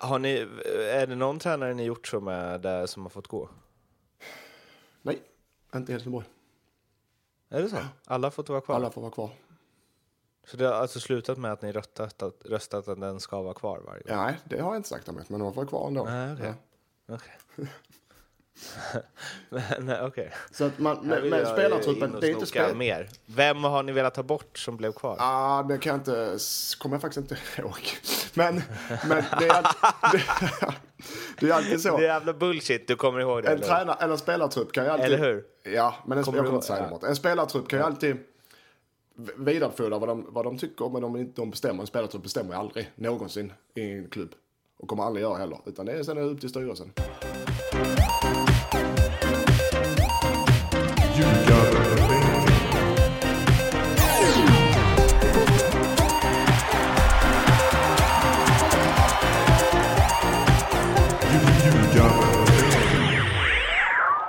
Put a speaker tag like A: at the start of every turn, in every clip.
A: Har ni, är det någon tränare ni gjort så med där som har fått gå?
B: Nej, inte i Helsingborg.
A: Är det så? Alla fått vara kvar?
B: Alla får vara kvar.
A: Så det har alltså slutat med att ni röstat att, röstat att den ska vara kvar varje gång?
B: Nej, det har jag inte sagt om men de får vara kvar ändå.
A: Nej, okej.
B: Ja.
A: Okej. Men, nej, okej.
B: Så att man, med
A: jag
B: spelartruppen, det är inte spel...
A: mer. Vem har ni velat ta bort som blev kvar?
B: Ah, det kan jag inte, kommer jag faktiskt inte ihåg. Men, men det, är alltid, det, det är alltid så.
A: Det är jävla bullshit, du kommer ihåg det?
B: En
A: eller?
B: tränare eller spelartrupp kan ju alltid...
A: Eller hur?
B: Ja, men en,
A: Kommer
B: jag kommer inte säga
A: ja.
B: emot. En spelartrupp kan ju alltid v- vidarebefordra vad de, vad de tycker, men de, de bestämmer. En spelartrupp bestämmer ju aldrig någonsin i en klubb. Och kommer aldrig göra heller. Utan det är sen upp till styrelsen.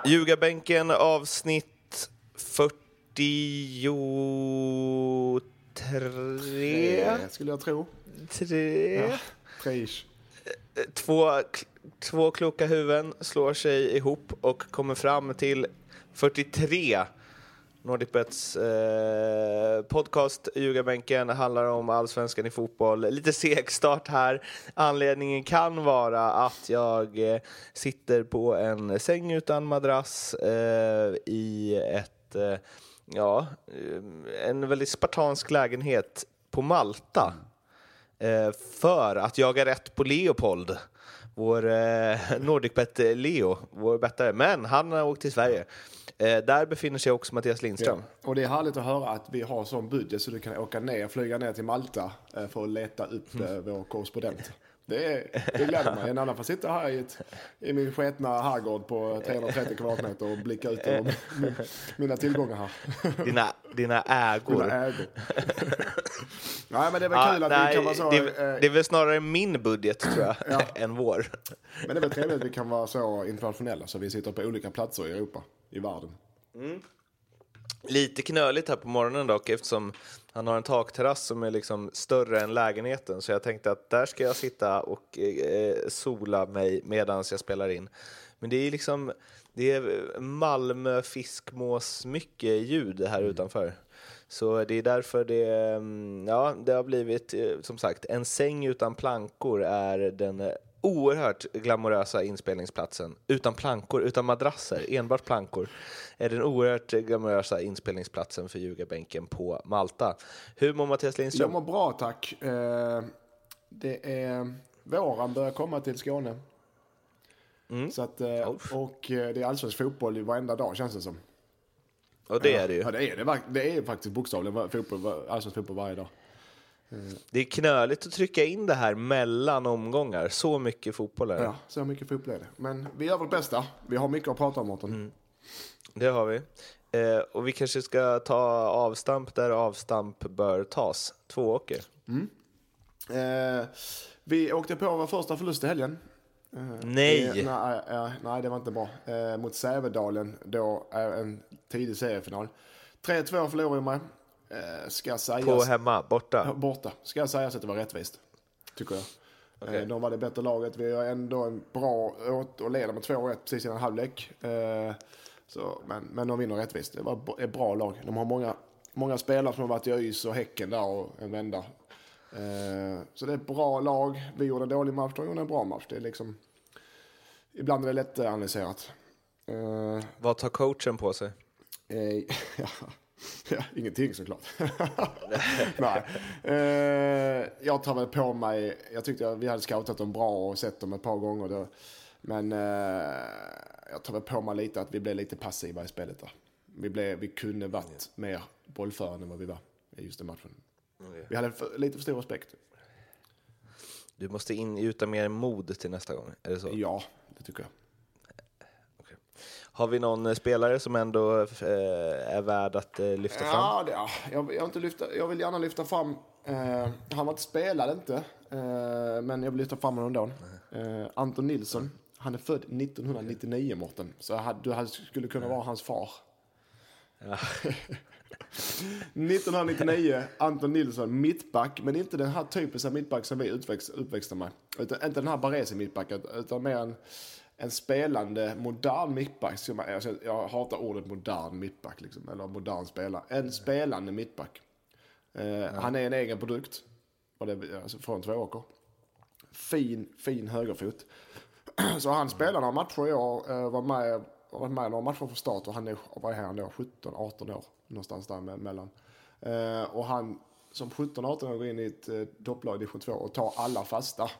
A: Ljugarbänken avsnitt 43.
B: Eh, skulle jag tro.
A: Tre.
B: Tre-ish.
A: Två, två kloka huvuden slår sig ihop och kommer fram till 43. Nordicbets eh, podcast Ljugarbänken handlar om allsvenskan i fotboll. Lite seg start här. Anledningen kan vara att jag eh, sitter på en säng utan madrass eh, i ett, eh, ja, eh, en väldigt spartansk lägenhet på Malta eh, för att jaga rätt på Leopold. Vår eh, Nordicbet Leo, vår bettare. Men han har åkt till Sverige. Eh, där befinner sig också Mattias Lindström.
B: Och det är härligt att höra att vi har sån budget så du kan åka ner, flyga ner till Malta eh, för att leta upp eh, vår korrespondent. Det, det gläder mig. En annan får sitta här i, ett, i min sketna herrgård på 330 kvadratmeter och blicka ut över min, mina tillgångar här.
A: Dina, dina ägor.
B: Mina ägor. Nej, men det är väl
A: Ja,
B: kul att
A: nej,
B: vi kan vara så...
A: det,
B: eh,
A: det är väl snarare min budget, tror jag,
B: Ja.
A: än vår.
B: Men det är väl trevligt att vi kan vara så internationella så vi sitter på olika platser i Europa, i världen.
A: Lite knöligt här på morgonen dock eftersom han har en takterrass som är liksom större än lägenheten. Så jag tänkte att där ska jag sitta och eh, sola mig medan jag spelar in. Men det är liksom det är Malmö fiskmås mycket ljud här utanför. Så det är därför det, mm, ja, det har blivit, eh, som sagt, en säng utan plankor är den oerhört glamorösa inspelningsplatsen. Utan plankor, utan madrasser, enbart plankor. Är den oerhört glamorösa inspelningsplatsen för ljugarbänken på Malta. Hur mår Mattias
B: Jag
A: Lindström?
B: mår bra tack. Eh, Det är våren börjar komma till Skåne. Så att, eh, och eh, det är allsvensk fotboll varenda dag känns det som.
A: Och det är det ju.
B: Ja, det är det. Det är faktiskt bokstavligen fotboll, allsvensk fotboll varje dag.
A: Det är knöligt att trycka in det här mellan omgångar. Så mycket fotboll är det.
B: Ja, så mycket fotboll är det. Men vi gör vårt bästa. Vi har mycket att prata om, Mårten.
A: Mm. Det har vi. Eh, och vi kanske ska ta avstamp där avstamp bör tas. Tvååker.
B: Eh, vi åkte på vår första förlust i helgen. Eh,
A: Nej!
B: Det, nej, eh, nej, det var inte bra. Eh, mot Sävedalen, då en tidig seriefinaal. 3-2 förlorade vi med. Eh, ska sägas...
A: På hemma, borta.
B: Borta. Ska sägas att det var rättvist. Tycker jag. Eh, de var det bättre laget. Vi har ändå en bra åt och leder med 2-1 precis innan halvlek. Eh, så, men, men de vinner rättvist. Det var ett bra lag. De har många, många spelare som har varit i ÖIS och Häcken där och en vända. Så det är ett bra lag. Vi gjorde en dålig match, de gjorde en bra match. Det är liksom... Ibland är det lätt analyserat.
A: Vad tar coachen på sig?
B: Ja, ja, ingenting såklart. Nej. Eh, jag tar väl på mig, jag tyckte vi hade scoutat dem bra och sett dem ett par gånger. Då. Men eh, jag tar väl på mig lite att vi blev lite passiva i spelet där. Vi, blev, vi kunde varit mer bollförande än vad vi var i just den matchen. Vi hade för, lite för stor respekt.
A: Du måste ingjuta mer mod till nästa gång. Är det så?
B: Ja, det tycker jag.
A: Har vi någon eh, spelare som ändå eh, är värd att eh, lyfta fram?
B: Ja, det, ja jag, jag, inte lyfta, jag vill gärna lyfta fram, han var inte spelade inte, men jag vill lyfta fram honom. Eh, Anton Nilsson, han är född 1999 Mårten, så hade, du skulle kunna vara hans far. 1999, Anton Nilsson, mittback, men inte den här typiska mittback som vi uppväxt, uppväxte med. Utan, inte den här Baresi mittbacken, utan mer en, en spelande, modern mittback. Alltså, jag hatar ordet modern mittback, liksom, eller modern spelare. En spelande mittback. Eh, ja. Han är en egen produkt, och det, alltså, från Tvååker. Fin, fin högerfot. Så han spelade några matcher i år, eh, var med varit med några matcher från start och han är, vad är han då, 17-18 år någonstans där mellan. Eh, och han som 17-18 år går in i ett eh, topplag i division 2 och tar alla fasta.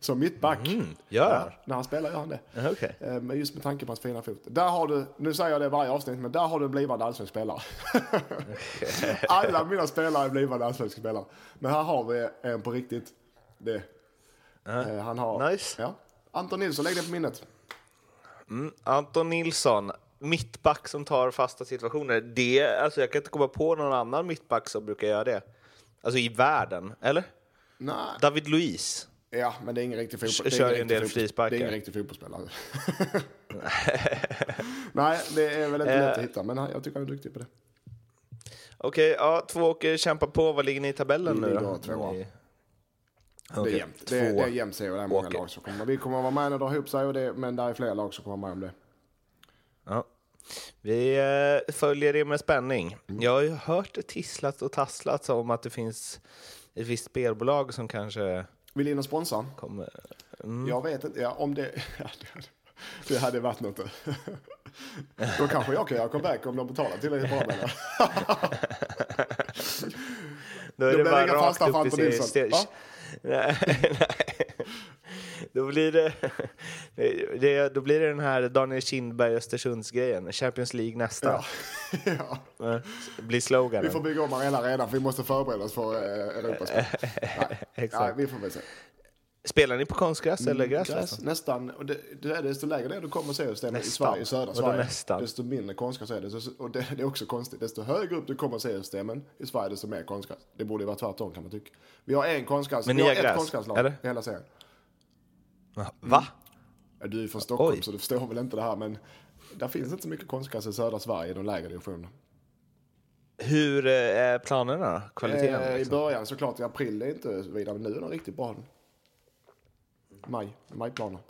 B: Som mittback.
A: Mm, gör
B: ja, När han spelar gör han det.
A: Okay.
B: Eh, men just med tanke på hans fina fot. Där har du, nu säger jag det varje avsnitt, men där har du en blivande allsvensk spelare. alla mina spelare är blivande allsvenska spelare. Men här har vi en på riktigt. Det. Uh, han har,
A: nice.
B: Ja. Anton Nilsson, lägg det på minnet.
A: Mm. Anton Nilsson, mittback som tar fasta situationer. Det, alltså jag kan inte komma på någon annan mittback som brukar göra det. Alltså i världen, eller?
B: Nej.
A: David Luiz.
B: Ja, men det är ingen riktig fotboll.
A: Kör en del
B: frisparkar. Det är ingen riktig fotbollsspelare. Nej, det är väl inte lätt att eh. hitta, men jag tycker han är duktig på det.
A: Okej, okay, ja, två åker kämpar på. Vad ligger ni i tabellen nu då?
B: Tvåa. Ni... Okay. Det är jämnt. Det, det är jämnt serie. Det är många lag som kommer. Vi kommer att vara med när det drar ihop sig, och det, men det är fler lag som kommer vara med om det.
A: Ja. Vi eh, följer det med spänning. Mm. Jag har ju hört tisslat och tasslat om att det finns ett visst spelbolag som kanske...
B: Vill in och sponsra?
A: Kommer... Mm.
B: Jag vet inte. Ja, om det... det hade varit något. Då kanske jag kan göra comeback om de betalar tillräckligt bra.
A: Då är det bara rakt upp i serien nej, Då blir det, det, då blir det den här Daniel Kindberg Östersunds-grejen. Champions League nästa. Ja. ja. Blir sloganen.
B: Vi får bygga om arenan redan för vi måste förbereda oss för eh, Europaspel. nej, nej, vi får väl se.
A: Spelar ni på konstgräs eller mm, gräs?
B: gräs nästan. Och det, det är desto lägre ner du kommer seriesystemet i Sverige, i södra Sverige,
A: nästan?
B: desto mindre konstgräs är det. Och det, det, är också konstigt. Desto högre upp du kommer seriesystemen i Sverige, desto mer konstgräs. Det borde ju vara tvärtom kan man tycka. Vi har en konstgräs,
A: Men
B: vi
A: har
B: ett konstgräslag i hela serien.
A: Va?
B: Mm. Du är från Stockholm Oj. så du förstår väl inte det här, men där finns inte så mycket konstgräs i södra Sverige i de lägre divisionerna.
A: Hur eh, är planerna? Kvaliteten?
B: Eh, liksom? I början såklart, i april är inte vidare, men nu är de riktigt bra. Maj, majplaner.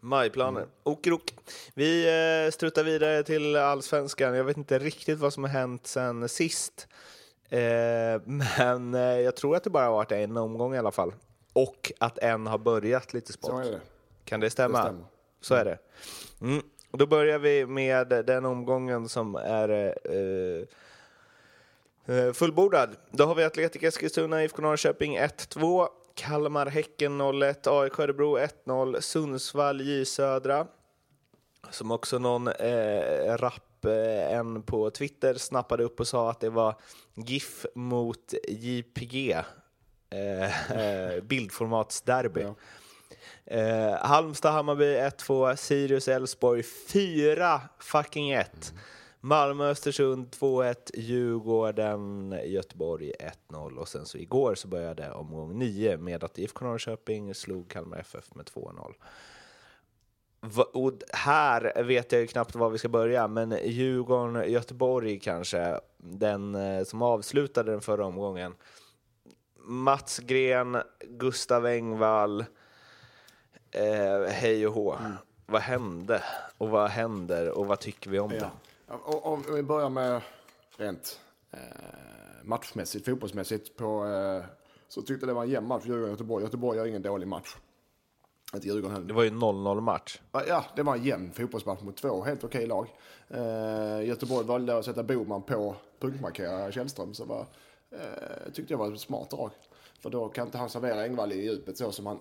A: Majplaner. Mm. Okrok. Vi eh, struttar vidare till allsvenskan. Jag vet inte riktigt vad som har hänt sen sist. Eh, men eh, jag tror att det bara har varit en omgång i alla fall. Och att en har börjat lite sport.
B: Så är det.
A: Kan det stämma? Det stämmer. Så är det. Mm. Då börjar vi med den omgången som är eh, eh fullbordad. Då har vi Atletic Eskilstuna, IFK Norrköping 1-2. Kalmar-Häcken 0-1, AIK Örebro 1-0, Sundsvall J Södra. Som också någon eh, rapp eh, en på Twitter snappade upp och sa att det var GIF mot JPG. Eh, eh, bildformatsderby. Ja. Eh, Halmstad-Hammarby 1-2, Sirius-Elfsborg 4 fucking 1. Mm. Malmö-Östersund 2-1, Djurgården, Göteborg 1-0 och sen så igår så började omgång 9 med att IFK Norrköping slog Kalmar FF med 2-0. Och här vet jag ju knappt var vi ska börja, men Djurgården-Göteborg kanske, den eh, som avslutade den förra omgången. Mats Gren, Gustav Engvall, eh, hej och hå. Mm. Vad hände? Och vad händer? Och vad tycker vi om ja. det?
B: Om vi börjar med rent eh, matchmässigt, fotbollsmässigt, på, eh, så tyckte det var en jämn match Djurgården-Göteborg. Göteborg gör ingen dålig match.
A: Inte Djurgården heller. Det var ju 0-0 match.
B: Ja, det var en jämn fotbollsmatch mot två helt okej lag. Eh, Göteborg valde att sätta Boman på punktmarkera Källström, så var, eh, tyckte jag var ett smart drag. För då kan inte han servera Engvall i djupet så som han,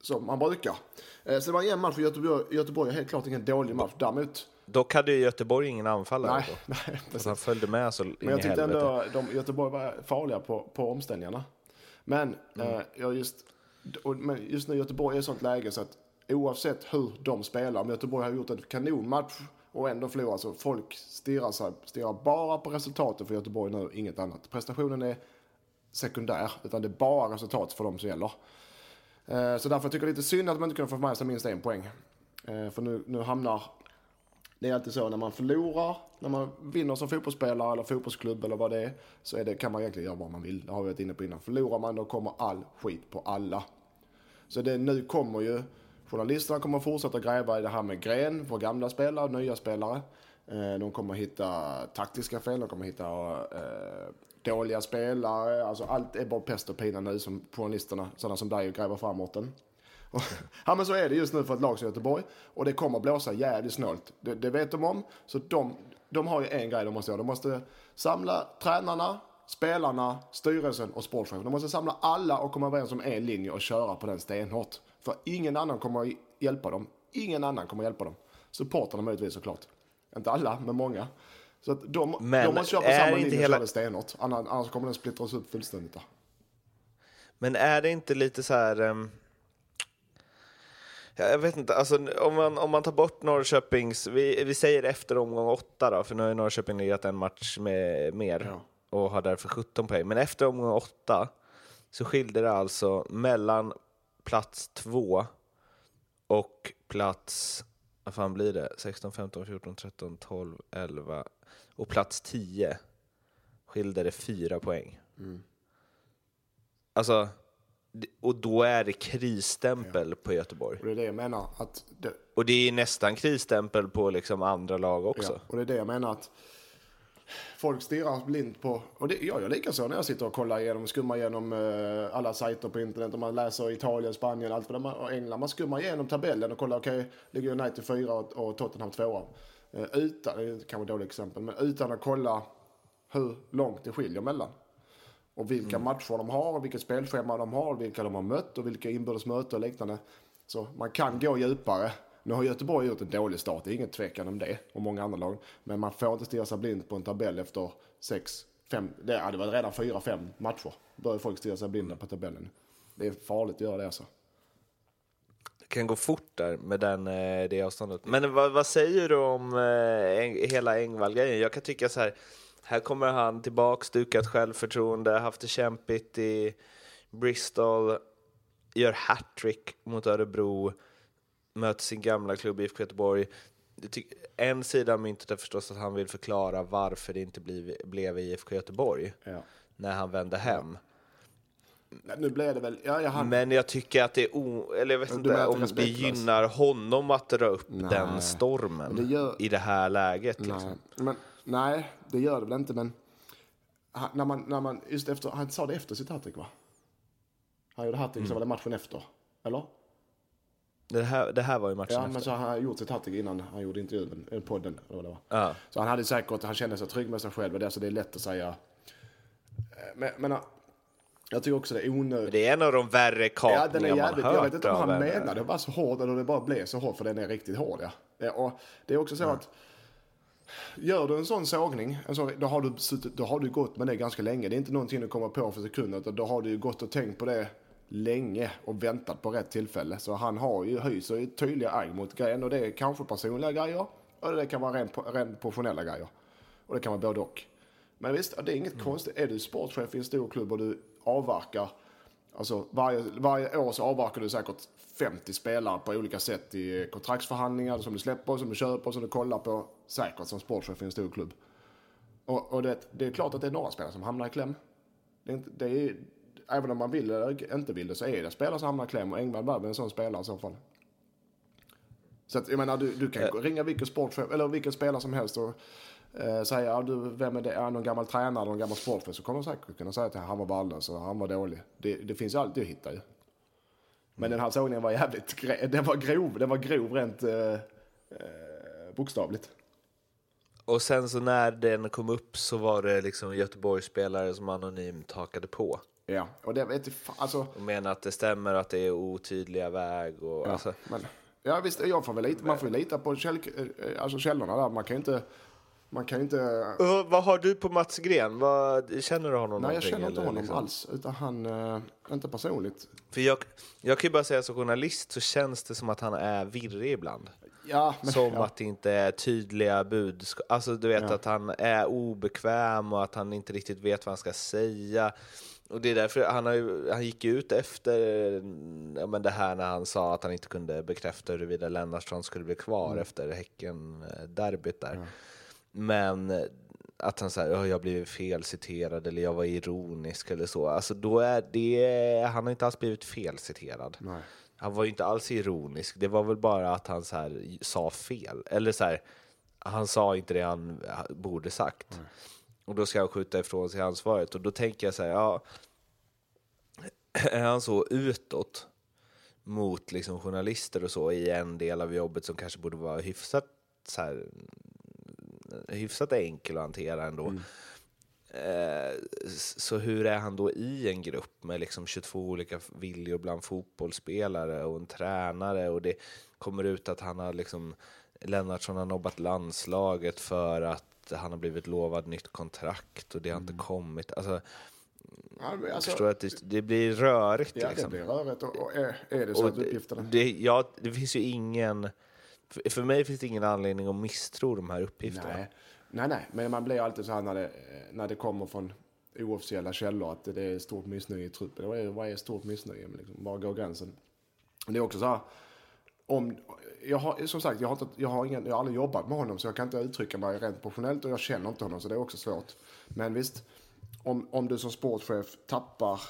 B: som han brukar. Eh, så det var en jämn match för Göteborg. Göteborg är helt klart ingen dålig match. Däremot
A: Dock hade ju Göteborg ingen anfallare
B: nej, då. Nej,
A: precis. Han följde med så
B: Men jag tyckte ändå de, Göteborg var farliga på, på omställningarna. Men, mm. eh, jag just, och, men just nu Göteborg är i sånt läge så att oavsett hur de spelar, om Göteborg har gjort en kanonmatch och ändå förlorar så folk stirrar, sig, stirrar bara på resultatet för Göteborg nu, inget annat. Prestationen är sekundär, utan det är bara resultat för dem som gäller. Eh, så därför tycker jag det är lite synd att man inte kunde få med sig minst en poäng. Eh, för nu, nu hamnar Det är alltid så när man förlorar, när man vinner som fotbollsspelare eller fotbollsklubb eller vad det är, så är det, kan man egentligen göra vad man vill. Det har vi varit inne på innan. Förlorar man då kommer all skit på alla. Så det nu kommer ju, journalisterna kommer fortsätta gräva i det här med gren för gamla spelare, nya spelare. Eh, de kommer hitta taktiska fel, de kommer hitta eh, dåliga spelare. Alltså allt är bara pest och pina nu som journalisterna, sådana som dig, gräver framåt den. ja men så är det just nu för ett lag som Göteborg. Och det kommer blåsa jävligt snålt. Det, det vet de om. Så de, de har ju en grej de måste göra. De måste samla tränarna, spelarna, styrelsen och sportchefen. De måste samla alla och komma överens om en linje och köra på den stenhårt. För ingen annan kommer hjälpa dem. Ingen annan kommer hjälpa dem. Supportrarna möjligtvis såklart. Inte alla, men många. Så att de,
A: Men
B: de måste köra på samma linje
A: hela-
B: och köra stenhårt. Annars, annars kommer den splittras upp fullständigt. Där.
A: Men är det inte lite så här... ja, jag vet inte, alltså, om, man, om man tar bort Norrköpings... Vi, vi säger efter omgång åtta då, för nu har Norrköping lirat en match med mer
B: Ja.
A: och har därför 17 poäng. Men efter omgång åtta så skilde det alltså mellan plats två och plats... Vad fan blir det? 16, 15, 14, 13, 12, 11 och plats 10 skilde det fyra poäng. Alltså, d- och då är det krisstämpel på Göteborg.
B: Och det är det jag menar. Att det,
A: Och det är nästan krisstämpel på liksom andra lag också.
B: Ja, och det är det jag menar att folk stirrar blint på, och det, jag gör likaså när jag sitter och kollar igenom, skummar igenom eh, alla sajter på internet och man läser Italien, Spanien, allt vad och England. Man skummar igenom tabellen och kollar, okej, ligger United fyra och, och Tottenham tvåa. Eh, utan, det är kanske ett dåligt exempel, men utan att kolla hur långt det skiljer mellan. Och vilka matcher de har, och vilket spelschema de har, vilka de har mött och vilka inbördes möten och liknande. Så man kan gå djupare. Nu har Göteborg gjort en dålig start, det är ingen tvekan om det. Och många andra lag. Men man får inte stirra sig blind på en tabell efter sex, fem, det, ja, det var redan fyra, fem matcher. Börjar folk stirra sig blinda på tabellen. Det är farligt att göra det alltså.
A: Det kan gå fort där med den, eh, det avståndet. Men vad, vad säger du om eh, hela Engvall-grejen? Jag kan tycka så här, här kommer han tillbaks, dukat självförtroende, haft det kämpigt i Bristol, gör hattrick mot Örebro, möter sin gamla klubb IFK Göteborg. En sida av myntet är förstås att han vill förklara varför det inte blev, blev IFK Göteborg
B: Ja.
A: när han vände hem.
B: Nej, Nu blev det väl, ja, ja han,
A: Men jag tycker att det är o... Eller jag vet
B: Du
A: inte om det gynnar honom att dra upp
B: Nej.
A: den stormen
B: Men det gör-
A: i det här läget.
B: nej,
A: Liksom.
B: men, nej, det gör det väl inte men han, när man, när man, just efter, han sa det efter sitt hattrick va? Han gjorde hattrick så var det matchen efter, eller?
A: Det, här, det här var ju matchen
B: Ja,
A: efter.
B: men så har han gjort sitt hattrick innan han gjorde intervjun, eller podden eller vad det var.
A: Ja.
B: Så han hade säkert, han kände sig trygg med sig själv det, så det är lätt att säga. Eh, Men, men eh, jag tycker också det är onödigt.
A: Det är en av de värre
B: Ja,
A: kapningar
B: den är jävligt,
A: man
B: jag
A: hört
B: vet inte om han
A: en-
B: menade det var så hård eller det bara blev så hård för den är riktigt hård ja. Eh, Och det är också så att gör du en sån sågning, en sån, då, har du då har du gått med det ganska länge. Det är inte någonting du kommer på för sekunden utan då har du ju gått och tänkt på det länge och väntat på rätt tillfälle. Så han har ju hyser ju tydliga agg mot grejen och det är kanske personliga grejer och det kan vara rent, rent professionella grejer. Och det kan vara både och. Men visst, det är inget konstigt. Är du sportchef i en stor klubb och du avverkar Alltså varje, varje år så avverkar du säkert 50 spelare på olika sätt i kontraktsförhandlingar som du släpper, som du köper, som du kollar på. Säkert som sportchef i en stor klubb. Och, och det, det är klart att det är några spelare som hamnar i kläm. Det är inte, det är, även om man vill eller inte vill det så är det spelare som hamnar i kläm och Engvall var väl en sån spelare i så fall. Så att, jag menar, du, du kan ringa vilken sportchef eller vilken spelare som helst och eh, säga, ja, du, vem är det? Är någon gammal tränare eller någon gammal sportchef? Så kommer de säkert kunna säga att han var värdelös och han var dålig. Det, det finns ju alltid att hitta ju. Men den här sågningen var jävligt, den var grov, den var grov rent eh, eh, bokstavligt.
A: Och sen så när den kom upp så var det liksom Göteborgsspelare som anonymt hakade på
B: Ja, och det vet alltså.
A: och menar att det stämmer att det är otydliga väg och
B: Ja,
A: alltså,
B: men, ja visst, jag får väl lita, man får lita på käll, eh, alltså källorna där. Man kan ju inte, man kan inte
A: Och vad har du på Mats Gren? Vad, känner du honom
B: Nej, jag känner inte
A: eller
B: honom
A: liksom?
B: alls. Utan han, eh, inte personligt.
A: För jag, jag kan ju bara säga som journalist så känns det som att han är virrig ibland.
B: Ja, men,
A: Som
B: ja.
A: att det inte är tydliga budskap. Alltså du vet
B: Ja.
A: att han är obekväm och att han inte riktigt vet vad han ska säga. Och det är därför han, har ju, han gick ut efter ja, men det här när han sa att han inte kunde bekräfta huruvida Lennartsson skulle bli kvar
B: Mm.
A: efter Häcken-derbyt där. Men eh, att han säger jag blivit felciterad eller jag var ironisk eller så. Alltså då är det, han har inte alls blivit felciterad.
B: Nej.
A: Han var ju inte alls ironisk, det var väl bara att han så här, sa fel. Eller så här, han sa inte det han borde sagt. Och då ska han skjuta ifrån sig ansvaret. Och då tänker jag så här, ja, är han så utåt mot liksom journalister och så i en del av jobbet som kanske borde vara hyfsat, så här, hyfsat enkel att hantera ändå. Eh, Så hur är han då i en grupp med liksom 22 olika viljor bland fotbollsspelare och en tränare och det kommer ut att han har liksom Lennartsson har nobbat landslaget för att han har blivit lovad nytt kontrakt och det har inte kommit. Alltså, jag
B: alltså,
A: förstår att det, det blir rörigt.
B: ja, det
A: liksom.
B: blir rörigt. Och, och är, är det så
A: Och
B: att uppgifterna...
A: det, ja, det finns ju ingen... För, för mig finns det ingen anledning att misstro de här uppgifterna.
B: Nej. nej, nej, men man blir alltid så här när det, när det kommer från oofficiella källor att det är stort missnöje i truppen. Vad är, vad är stort missnöje? Liksom, var går gränsen? Det är också så här, om, jag har, som sagt, jag har, inte, jag, har ingen, jag har aldrig jobbat med honom så jag kan inte uttrycka mig rent professionellt och jag känner inte honom så det är också svårt. Men visst, om, om du som sportchef tappar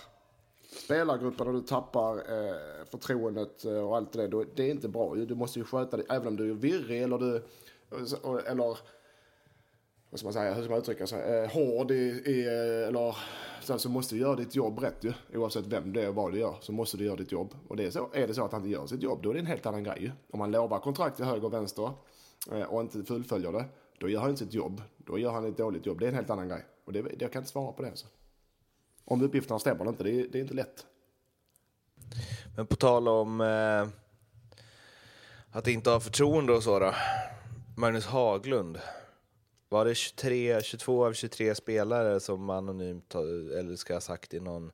B: spelargruppen och du tappar eh, förtroendet eh, och allt det då, det är inte bra. Du måste ju sköta det, även om du är virrig eller du, eller vad ska man säga, hur ska man uttrycka sig, eh, hård i, i eller så, så måste du göra ditt jobb rätt ju. Oavsett vem det är och vad du gör så måste du göra ditt jobb. Och det är, så, är det så att han inte gör sitt jobb då är det en helt annan grej ju. Om man lovar kontrakt till höger och vänster eh, och inte fullföljer det, då gör han inte sitt jobb. Då gör han ett dåligt jobb. Det är en helt annan grej. Och det, jag kan inte svara på det alltså. Om uppgifterna stämmer eller inte, det är, det är inte lätt.
A: Men på tal om eh, att inte ha förtroende och så då. Magnus Haglund. Var det 23, 22 av 23 spelare som anonymt, eller ska jag ha sagt i någon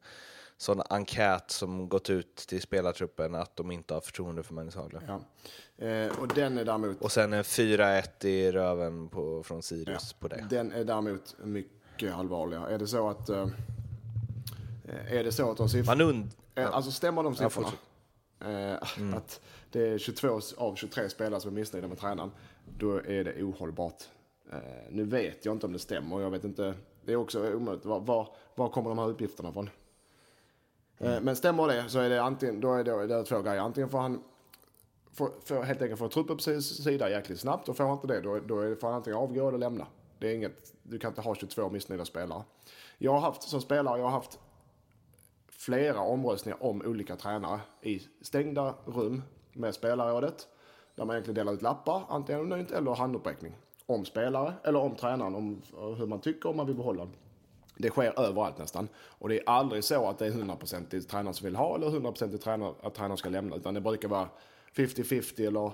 A: sån enkät som gått ut till spelartruppen att de inte har förtroende för Magnus Haglund?
B: Ja. Eh, och den är däremot
A: Och sen en 4-1 i röven på, från Sirius på det.
B: Den är däremot mycket allvarligare. Är det så att... Eh, är det så att de siffrorna...
A: Man und-
B: Eh, Alltså stämmer de
A: Ja,
B: siffrorna? Eh, Att det är 22 av 23 spelare som är missnöjda med tränaren. Då är det ohållbart. Eh, nu vet jag inte om det stämmer. Jag vet inte. Det är också omöjligt. Var, var, var kommer de här uppgifterna ifrån? Eh, men stämmer det så är det antingen, då är det, det är två grejer. Antingen får han får, får helt enkelt få truppen på sin sida jäkligt snabbt och får han inte det då, då får han antingen avgå eller lämna. Det är inget, du kan inte ha 22 missnöjda spelare. Jag har haft som spelare, jag har haft flera omröstningar om olika tränare i stängda rum med spelarrådet. Där man egentligen delar ut lappar, antingen anonymt eller handuppräckning. Om spelare eller om tränaren, om eh, hur man tycker om man vill behålla dem. Det sker överallt nästan. Och det är aldrig så att det är 100% tränaren som vill ha eller 100% tränare, att tränaren ska lämna. Utan det brukar vara 50-50 eller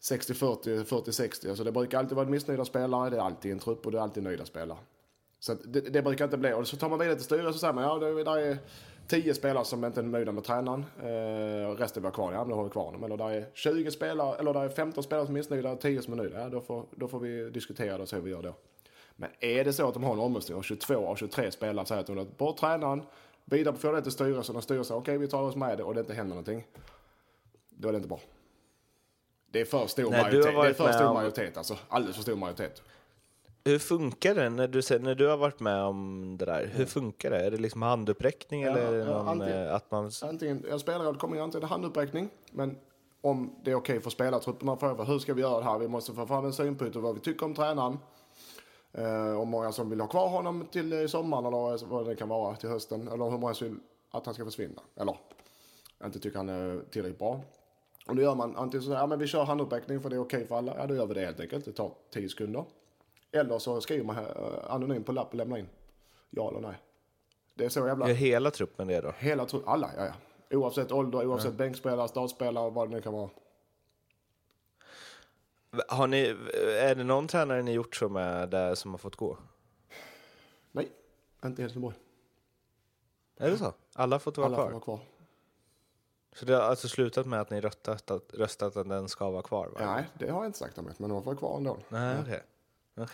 B: 60-40, 40-60. Alltså det brukar alltid vara missnöjda spelare, det är alltid en trupp och det är alltid nöjda spelare. Så det, det brukar inte bli. Och så tar man vidare till styrelsen och så säger man ja, det där är 10 spelare som inte är nöjda med tränaren. Eh, resten blir kvar. Ja, men då har vi kvar dem. Eller där är 20 spelare, eller där är 15 spelare som är missnöjda och 10 som är nöjda. Ja, då får, då får vi diskutera det och se hur vi gör då. Men är det så att de har en omröstning och 22 av 23 spelare säger att de vill ha bort tränaren, vidarebefordra det till styrelsen och styrelsen okej vi tar oss med det och det inte händer någonting. Då är det inte bra. Det är för stor
A: Nej, har
B: majoritet. Det är för stor
A: om-
B: majoritet alltså. Alldeles för stor majoritet.
A: Hur funkar det när du, när du har varit med om det där? Hur funkar det? Är det liksom handuppräckning
B: Ja,
A: eller
B: ja,
A: någon,
B: antingen-
A: eh, att man...
B: Antingen, ja, spelråd kommer ju antingen handuppräckning, men om det är okej för spelartrupperna att fråga hur ska vi göra det här? Vi måste få fram en synpunkt och vad vi tycker om tränaren. Eh, om många som vill ha kvar honom till eh, sommaren eller vad det kan vara till hösten. Eller hur många som vill att han ska försvinna. Eller inte tycker han är tillräckligt bra. Och då gör man antingen så här, ja men vi kör handuppräckning för det är okej för alla. Ja då gör vi det helt enkelt. Det tar 10 sekunder. Eller så skriver man här, eh, anonymt på lapp och lämnar in. Ja eller nej. Det är så jävla...
A: Gör hela truppen det då?
B: Hela tro- alla, ja, ja. Oavsett ålder, oavsett bänkspelare, startspelare, vad det nu kan vara.
A: Har ni, är det någon tränare ni gjort så med där som har fått gå?
B: Nej, inte i Helsingborg.
A: Är det så? Alla har fått vara
B: Alla
A: kvar?
B: får vara kvar.
A: Så det har alltså slutat med att ni röstat att, röstat att den ska vara kvar? Va?
B: Nej, det har jag inte sagt om det, men de får vara kvar ändå.
A: Nej, okej.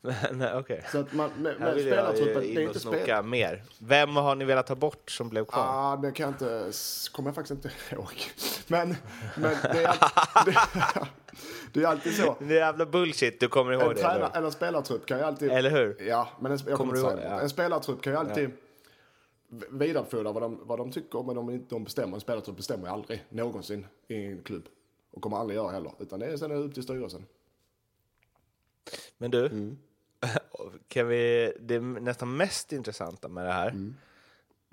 A: Men eh, okej.
B: Så att man,
A: Här
B: med
A: vill jag ju
B: det är inte spel...
A: mer. Vem har ni velat ta bort som blev kvar?
B: Ah, det kan jag inte, kommer jag faktiskt inte ihåg. Men, men det, är alltid, det, det är alltid så.
A: Det är jävla bullshit, du kommer ihåg
B: En,
A: det? eller?
B: eller en spelartrupp kan ju alltid...
A: Eller hur?
B: Ja, men en, jag
A: Kommer
B: kommer
A: ihåg? Ja.
B: En spelartrupp kan ju alltid v- vidarebefordra vad de, vad de tycker, men de, de bestämmer. En spelartrupp bestämmer aldrig någonsin i en klubb. Och kommer aldrig göra heller. Utan det är sen upp till styrelsen.
A: Men du,
B: Mm.
A: kan vi, det nästan mest intressanta med det här,
B: Mm.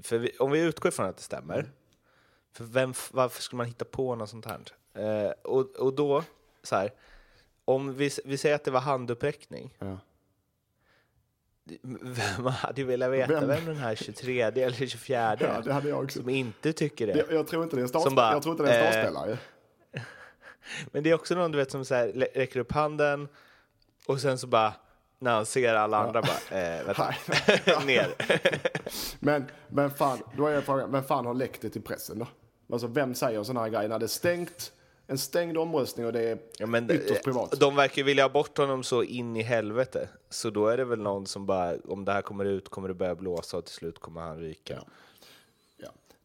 A: för vi, om vi utgår från att det stämmer, för vem, varför skulle man hitta på något sånt här? Eh, och, och då, så här, om vi, vi säger att det var handuppräckning,
B: Ja.
A: vem hade velat veta
B: Vem?
A: vem, den här 23 eller 24
B: Ja, det hade jag också.
A: Som inte tycker det.
B: Det, jag tror inte det är en,
A: bara,
B: jag tror inte det är en
A: eh,
B: startspelare.
A: Men det är också någon du vet som så här, räcker upp handen och sen så bara när han ser alla andra bara, eh, vänta, ner.
B: Men, men fan, då är frågan, vem fan har läckt det till pressen då? Alltså vem säger sådana här grejer när det är stängt, en stängd omröstning och det är
A: Ja, men,
B: ytterst
A: eh,
B: privat?
A: De verkar vilja ha bort honom så in i helvete. Så då är det väl någon som bara, om det här kommer ut kommer det börja blåsa och till slut kommer han ryka.
B: Ja.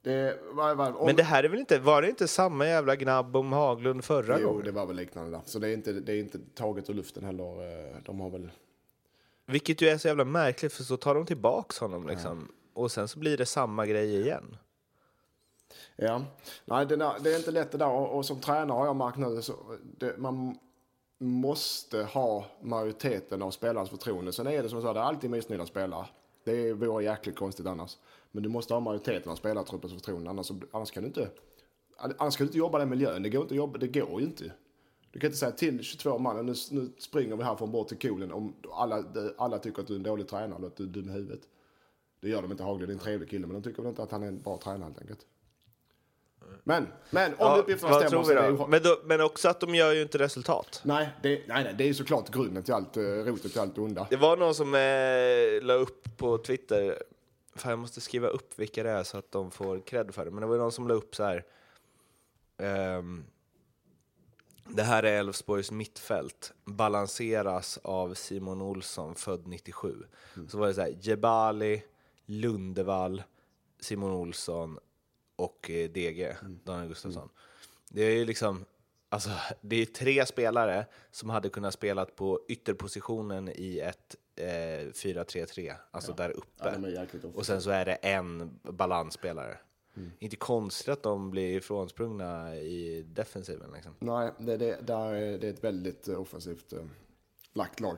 B: Det, var, var, om,
A: Men det här är väl inte, var det inte samma jävla gnabb om Haglund förra
B: jo,
A: gången?
B: det var väl liknande där. Så det är inte, det är inte taget ur luften heller. Eh, De har väl...
A: Vilket ju är så jävla märkligt för så tar de tillbaks honom liksom. Och sen så blir det samma grej igen.
B: Ja, nej det, där, det är inte lätt det där och, och som tränare har jag märkt nu så det, man måste ha majoriteten av spelarnas förtroende. Sen är det som sa, det är alltid missnöjda spelare. Det vore jäkligt konstigt annars. Men du måste ha majoriteten av spelartruppens förtroende, annars, annars kan du inte annars kan du inte jobba i den miljön. Det går, inte att jobba, det går ju inte. Du kan inte säga till 22 man, nu, nu springer vi här från bort till kolen om alla, alla tycker att du är en dålig tränare eller att du är dum i huvudet. Det gör de inte Haglund, är en trevlig kille, men de tycker väl inte att han är en bra tränare helt enkelt. Men, men om
A: Ja,
B: uppgifterna stämmer så
A: vi
B: är det.
A: Men, då, men också att de gör ju inte resultat.
B: Nej, det, nej, nej, det är såklart grunden till allt, eh, rotet till allt onda.
A: Det var någon som eh, la upp på Twitter, fan jag måste skriva upp vilka det är så att de får cred för det, men det var någon som la upp så här. ehm, det här är Elfsborgs mittfält, balanseras av Simon Olsson, född 97. Så var det så här, Jebali, Lundevall, Simon Olsson och eh, DG, Daniel Gustafsson. Det är ju liksom, alltså, det är tre spelare som hade kunnat spela på ytterpositionen i ett eh, 4-3-3, alltså där uppe.
B: Ja,
A: och sen så är det en balansspelare. Inte konstigt att de blir ifrånsprungna i defensiven. Liksom.
B: Nej, det, det, där är, det är ett väldigt eh, offensivt eh, lagt lag.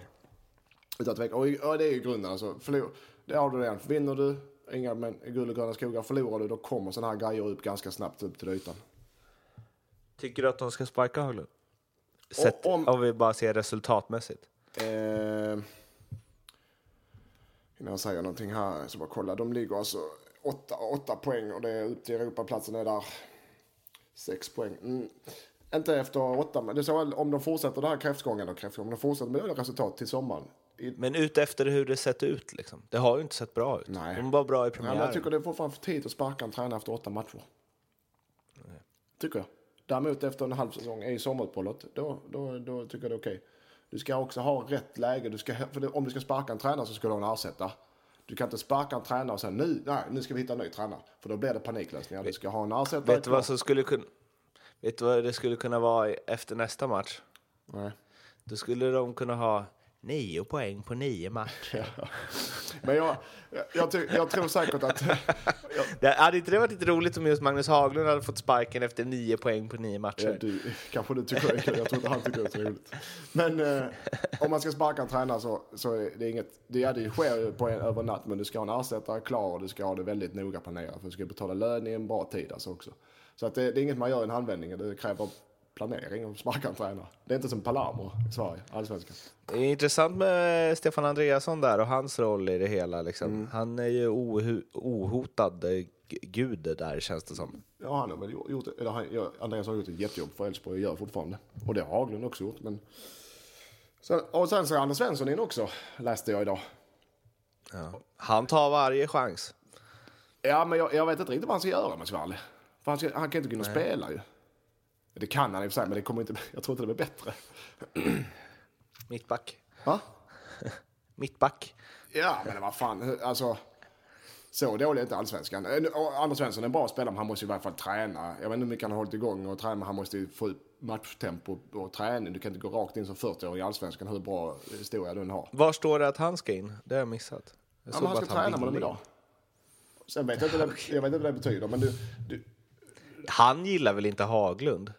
B: Utan. Och, och det är ju grunden. Alltså, förlor, det har du redan. Vinner du, inga men, guld och gröna skogar. Förlorar du, då kommer sådana här grejer upp ganska snabbt upp till ytan.
A: Tycker du att de ska sparka Haglund? Sett,
B: om-
A: om vi bara ser resultatmässigt.
B: Eh, innan jag säger någonting här, ska bara kolla. De ligger alltså åtta, åtta poäng och det är upp till Europaplatsen är där sex poäng. Mm. Inte efter åtta, men det är så om de fortsätter det här kräftgången och kräftgången, om de fortsätter med det resultat till sommaren.
A: Men ut efter hur det sett ut, liksom. det har ju inte sett bra ut.
B: Nej.
A: De var bra i
B: ja,
A: premiären.
B: men jag tycker det är fortfarande för tidigt att sparka en tränare efter åtta matcher. Tycker jag. Däremot efter en halv säsong i sommaruppehållet, då, då, då tycker jag det är okej. Du ska också ha rätt läge. Du ska, det, om du ska sparka en tränare så ska du ha en ersättare. Du kan inte sparka en tränare och säga nu, nej, nu ska vi hitta en ny tränare. För då blir det paniklösningar. Du ska ha en ersättare.
A: Vet du vad som skulle kunna... Vet du vad det skulle kunna vara efter nästa match?
B: Nej.
A: Då skulle de kunna ha nio poäng på nio matcher.
B: Men jag, jag, jag, jag tror säkert att...
A: Det hade inte det varit lite roligt om just Magnus Haglund hade fått sparken efter nio poäng på nio
B: Ja,
A: matcher?
B: du, kanske du tycker det är kul. Jag tror inte han tycker det är så roligt. Men eh, om man ska sparka en tränare så, så är det inget... Det, ja, det sker ju på en, över natt, men du ska ha en ersättare klar och du ska ha det väldigt noga planerat. För du ska betala lön i en bra tid alltså också. Så att det, det är inget man gör i en handvändning. Det kräver planering att sparka en tränare. Det är inte som Palermo i Sverige, allsvenskan.
A: Det är intressant med Stefan Andreasson där och hans roll i det hela. Liksom.
B: Mm.
A: Han är ju ohotad gud där känns det som.
B: Ja, han har väl gjort, eller han, ja, Andreas har gjort ett jättejobb för Elfsborg och gör fortfarande. Och det har Haglund också gjort. Men... Sen, och sen så är Anders Svensson in också, läste jag idag.
A: Ja. Han tar varje chans.
B: Ja, men jag, jag vet inte riktigt vad han ska göra om jag ska vara ärlig. Han, ska, han kan inte in och spela ju. Det kan han i och för sig, men det kommer inte, jag tror inte det blir bättre.
A: Mittback.
B: Va?
A: Mittback.
B: Ja, men vad fan. Alltså, så dålig är inte allsvenskan. Eh, Anders Svensson är en bra spelare, men han måste i varje fall träna. Jag vet inte hur mycket han har hållit igång och träna, men han måste ju få ut matchtempo och träning. Du kan inte gå rakt in som 40-åring i allsvenskan, hur bra historia du än har.
A: Var står det att han ska in? Det har jag missat. Jag
B: Ja, men han ska träna med dem idag. Sen vet jag inte, det, jag vet inte vad det betyder, men du... du
A: Han gillar väl inte Haglund?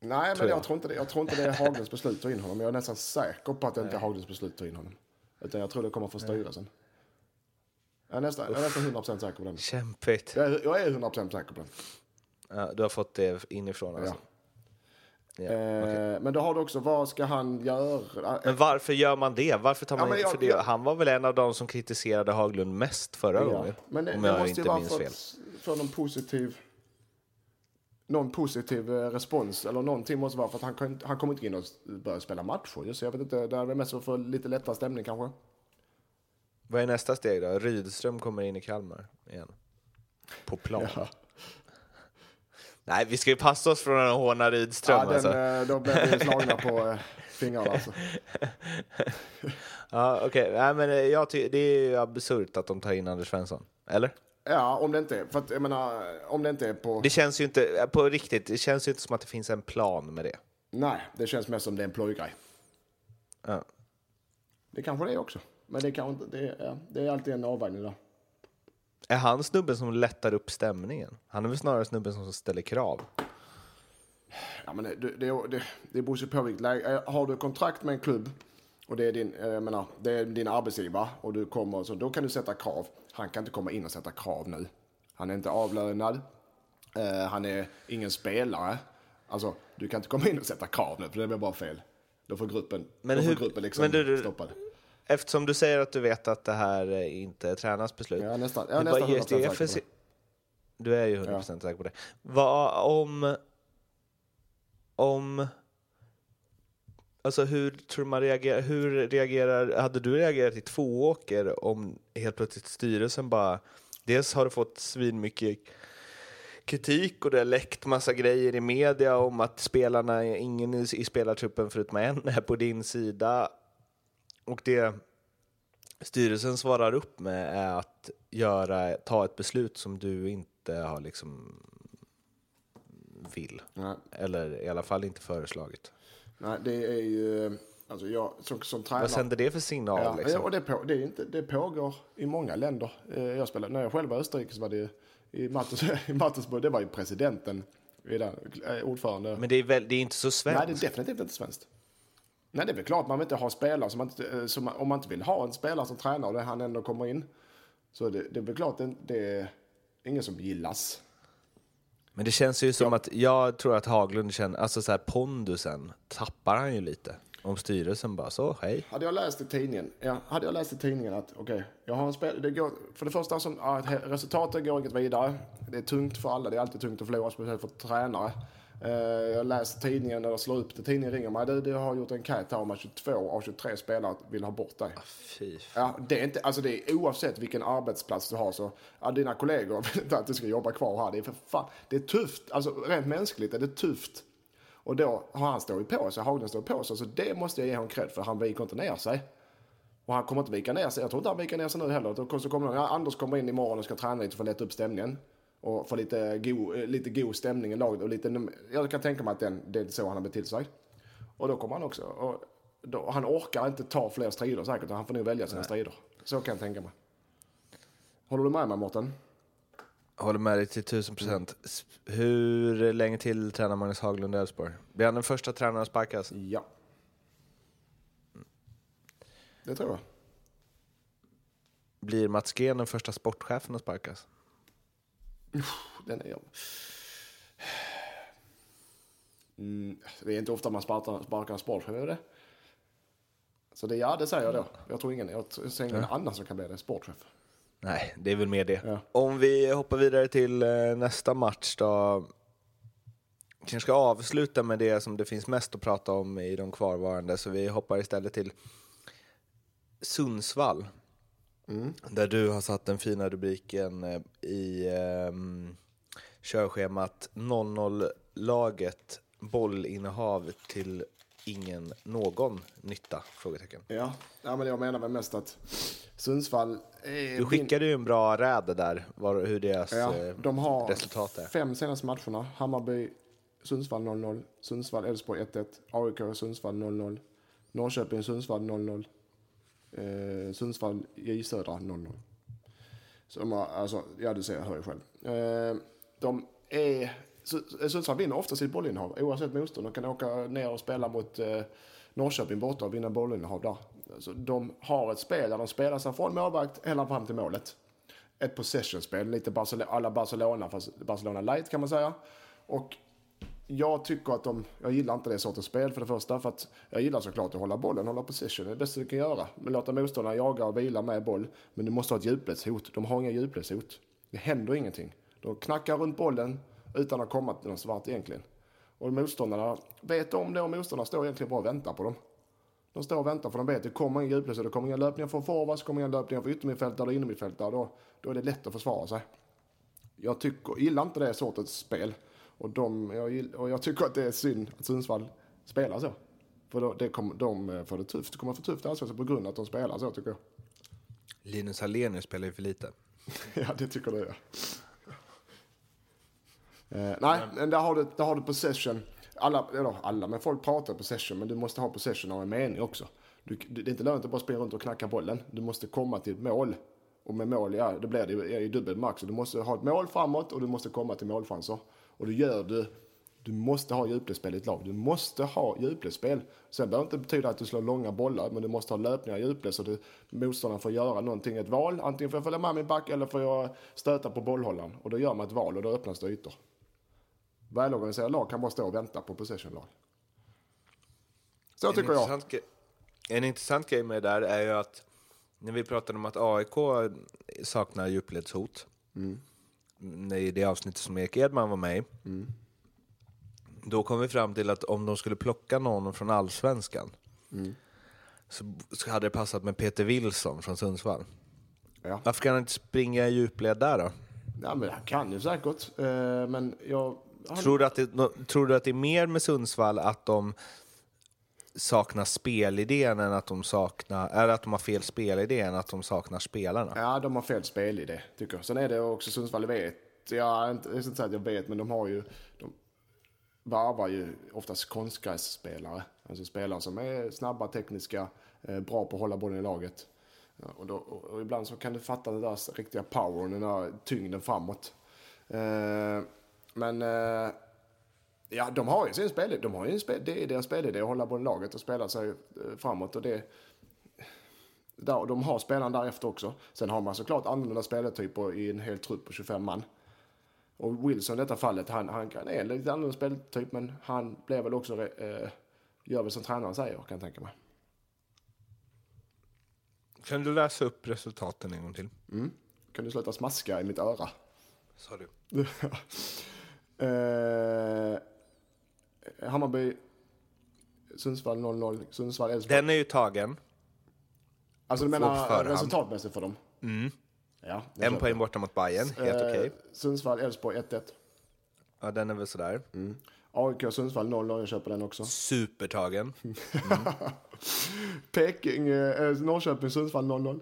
B: Nej, men jag. tror, inte det, jag tror inte det är Haglunds beslut att ta in honom. Jag är nästan säker på att det inte är Haglunds beslut att ta in honom. Utan jag tror det kommer från styrelsen. Jag är nästan, jag är nästan 100% säker på den.
A: Kämpigt.
B: Jag är, jag är 100% säker på den.
A: Ja, du har fått det inifrån alltså? Ja.
B: Eh,
A: okej.
B: Men då har du också, vad ska han göra?
A: Men varför gör man det? Varför tar
B: Ja,
A: man
B: men jag-
A: för det? Han var väl en av de som kritiserade Haglund mest förra gången?
B: Men det,
A: om
B: det
A: jag
B: måste
A: inte minns
B: för,
A: fel.
B: att- för någon positiv någon positiv eh, respons eller någonting måste vara för att han, kan, han kommer inte in och börja spela matcher. ju, Så jag vet inte, det är väl mest för att få lite lättare stämning kanske.
A: Vad är nästa steg då? Rydström kommer in i Kalmar igen. På plan.
B: Ja,
A: Nej, vi ska ju passa oss från att håna Rydström
B: ja den,
A: alltså.
B: eh, då blir vi slagna på eh, fingrarna alltså.
A: Ja, okej. Nej, men jag ty- det är ju absurt att de tar in Anders Svensson. Eller?
B: Ja, om det inte är, för att jag menar, om det inte är på...
A: Det känns ju inte, på riktigt, det känns ju inte som att det finns en plan med det.
B: Nej, det känns mest som det är en plojgrej.
A: Ja.
B: Det kanske det är också. Men det, kan det, är, det är alltid en avvägning där.
A: Är han snubben som lättar upp stämningen? Han är väl snarare snubben som ställer krav?
B: Ja, men det, det, det, det, beror ju på vilket läge. Eh, Har du kontrakt med en klubb och det är din, eh, jag menar, det är din arbetsgivare och du kommer, så då kan du sätta krav. Han kan inte komma in och sätta krav nu. Han är inte avlönad. Eh, han är ingen spelare. Alltså, du kan inte komma in och sätta krav nu, för det blir bara fel. Då får gruppen,
A: Men
B: då får
A: hur-
B: gruppen liksom
A: men du- du-
B: stoppad.
A: Eftersom du säger att du vet att det här inte är tränarens beslut.
B: Är nästan, jag är nästan
A: ger
B: 100% säker på det.
A: Du är ju 100% säker på det. Vad om... Om... Alltså hur tror man reagerar, hur reagerar, hade du reagerat i Tvååker om helt plötsligt styrelsen bara, dels har du fått svin mycket kritik och det har läckt massa grejer i media om att spelarna, ingen i, i spelartruppen förutom en är på din sida och det styrelsen svarar upp med är att göra, ta ett beslut som du inte har liksom vill.
B: Nej.
A: Eller i alla fall inte föreslagit.
B: Nej, det är ju, alltså jag som, som tränare.
A: Vad sänder det för signal?
B: Ja,
A: liksom?
B: och det, på, det, är inte, det pågår i många länder. Eh, Jag spelade, när jag själv var i Österrike så var det i Mattes, i Mattesburg, det var ju presidenten, eh, ordförande.
A: Men det är, väl, det är inte så
B: Nej, det
A: svenskt.
B: är definitivt inte svenskt. Nej, det är väl klart man vill inte ha spelare som man inte, eh, som, om man inte vill ha en spelare som tränar och det han ändå kommer in. Så det, det är väl klart det, det är ingen som gillas.
A: Men det känns ju som att jag tror att Haglund känner, alltså så här pondusen tappar han ju lite. Om styrelsen bara så, hej.
B: Hade jag läst i tidningen, ja, hade jag läst i tidningen att okej, jag har en spel, det går, för det första som, ja, resultatet går inget vidare. Det är tungt för alla, det är alltid tungt att förlora, speciellt för tränare. Eh, jag läser tidningen, eller slår upp det, tidningen ringer mig, du, du har gjort en enkät här om att 22 av 23 spelare vill ha bort dig.
A: Fy.
B: Ja, det är inte, alltså det är oavsett vilken arbetsplats du har så, ja, dina kollegor vill inte att du ska jobba kvar här. Det är för fan, det är tufft, alltså rent mänskligt är det tufft. Och då har han stått på sig, Haglund stått på sig, så det måste jag ge honom cred för, han viker inte ner sig. Och han kommer inte vika ner sig, jag tror inte han viker ner sig nu heller. Då så kommer ja, Anders kommer in imorgon och ska träna lite för att lätta upp stämningen. Och få lite god, eh, lite god stämning i laget och lite, jag kan tänka mig att den, det är så han har betett sig. Och då kommer han också, och då, han orkar inte ta fler strider säkert, han får nog välja sina strider. Så kan jag tänka mig. Håller du med mig Mårten?
A: Håller med dig till tusen procent. S- Hur länge till tränar Magnus Haglund i Elfsborg? Blir han den första tränaren att sparkas?
B: Ja. Det tror jag.
A: Blir Mats Green den första sportchefen att sparkas?
B: Den är... Mm, det är inte ofta man sparkar, sparkar en sportchef? Så det, ja, det säger jag då. Jag tror ingen, jag ser ingen annan som kan bli det, sportchef.
A: Nej, det är väl mer det.
B: Ja.
A: Om vi hoppar vidare till eh, nästa match då. Kanske ska avsluta med det som det finns mest att prata om i de kvarvarande, så vi hoppar istället till Sundsvall. Där du har satt den fina rubriken eh, i um, körschemat 0-0-laget bollinnehav till ingen någon nytta? Frågetecken.
B: Ja, ja men jag menar väl mest att Sundsvall... Är
A: Du skickade ju en bra räd där, var, hur deras
B: Ja,
A: eh,
B: de har
A: resultat är.
B: fem senaste matcherna. Hammarby, Sundsvall 0-0. Sundsvall, Elfsborg 1-1. AIK, Sundsvall 0-0. Norrköping, Sundsvall 0-0. Eh, Sundsvall, J Södra 0-0. Så alltså, ja du ser, jag hör ju själv. Eh, de är, Sundsvall vinner ofta sitt bollinnehav oavsett motstånd. De kan åka ner och spela mot eh, Norrköping borta och vinna bollinnehav där. Alltså, de har ett spel där de spelar sig från målvakt hela fram till målet. Ett possession-spel, lite Barcelona, alla Barcelona, fast Barcelona light kan man säga. Och jag tycker att de, jag gillar inte det sortens spel för det första. För att jag gillar såklart att hålla bollen, hålla position. Det är det bästa du kan göra. Men låta motståndarna jaga och vila med boll. Men du måste ha ett djupledshot. De har inga djupledshot. Det händer ingenting. De knackar runt bollen utan att komma till någon svart egentligen. Och motståndarna vet om det och motståndarna står egentligen bara och väntar på dem. De står och väntar för de vet att det kommer inga djupledshot. Det kommer inga löpningar från forwards, det kommer inga löpningar från yttermittfältare eller innermittfältare. Då, då är det lätt att försvara sig. Jag tycker, gillar inte det sortens spel. Och, de, jag, och jag tycker att det är synd att Sundsvall spelar så. För då, det kommer, de eh, får det tufft. Det kommer få tufft Allsvenskan på grund av att de spelar så tycker jag.
A: Linus Hallenius spelar ju för lite.
B: ja, det tycker du ja. Eh, nej, men där har, du, där har du possession. Alla, eller alla, men folk pratar possession. Men du måste ha possession av en mening också. Du, det är inte lönt att bara springa runt och knacka bollen. Du måste komma till ett mål. Och med mål, ja, det blir det ju dubbel max. Du måste ha ett mål framåt och du måste komma till målchanser. Och det gör du. Du måste ha djupledsspel i ett lag. Du måste ha djupledsspel. Sen behöver det inte betyda att du slår långa bollar, men du måste ha löpningar i djupled så att motståndaren får göra någonting, ett val. Antingen får jag följa med min back eller får jag stöta på bollhållaren. Och då gör man ett val och då öppnas det ytor. Välorganiserade lag kan bara stå och vänta på possession-lag. Så
A: En
B: tycker jag.
A: En intressant grej med det där är ju att när vi pratade om att AIK saknar djupledshot, mm. I det avsnittet som Erik Edman var med i, då kom vi fram till att om de skulle plocka någon från allsvenskan så, så hade det passat med Peter Wilson från Sundsvall.
B: Ja.
A: Varför kan han inte springa i djupled där då?
B: ja, men han kan ju säkert. Eh, men jag... Han,
A: Tror du, att det, tror du att det är mer med Sundsvall att de saknar spelidén än att de saknar, eller att de har fel spelidé än att de saknar spelarna?
B: Ja, de har fel spelidé, tycker jag. Sen är det också Sundsvall vet. Jag, inte, jag ska inte säga att jag vet, men de har ju... De varvar ju oftast konstgrässpelare. Alltså spelare som är snabba, tekniska, eh, bra på att hålla bollen i laget. Och, då, och, ibland så kan du fatta den där riktiga powern, den där tyngden framåt. Eh, men... Eh, Ja, de har ju sin spelidé. De har ju en spel, det är deras spelidé att hålla i laget och spela sig eh, framåt. Och det, där, de har spelarna därefter också. Sen har man såklart annorlunda spelartyper i en hel trupp på 25 man. Och Wilson i detta fallet, han, han kan- är en lite annorlunda speltyp men han blev väl också, eh, gör väl som tränaren säger kan jag tänka mig.
A: Kan du läsa upp resultaten en gång till?
B: Kan du sluta smaska i mitt öra?
A: Sa du.
B: eh, Hammarby, Sundsvall 0-0, Sundsvall, Elfsborg.
A: Den är ju tagen.
B: Alltså du menar resultatmässigt för dem? Mm. Ja,
A: En poäng borta mot Bayern, helt
B: Eh,
A: okej.
B: Sundsvall, Elfsborg 1-1.
A: Ja, den är väl sådär.
B: AIK, Sundsvall 0-0, jag köper den också.
A: Supertagen.
B: Peking, eh, Norrköping, Sundsvall 0-0.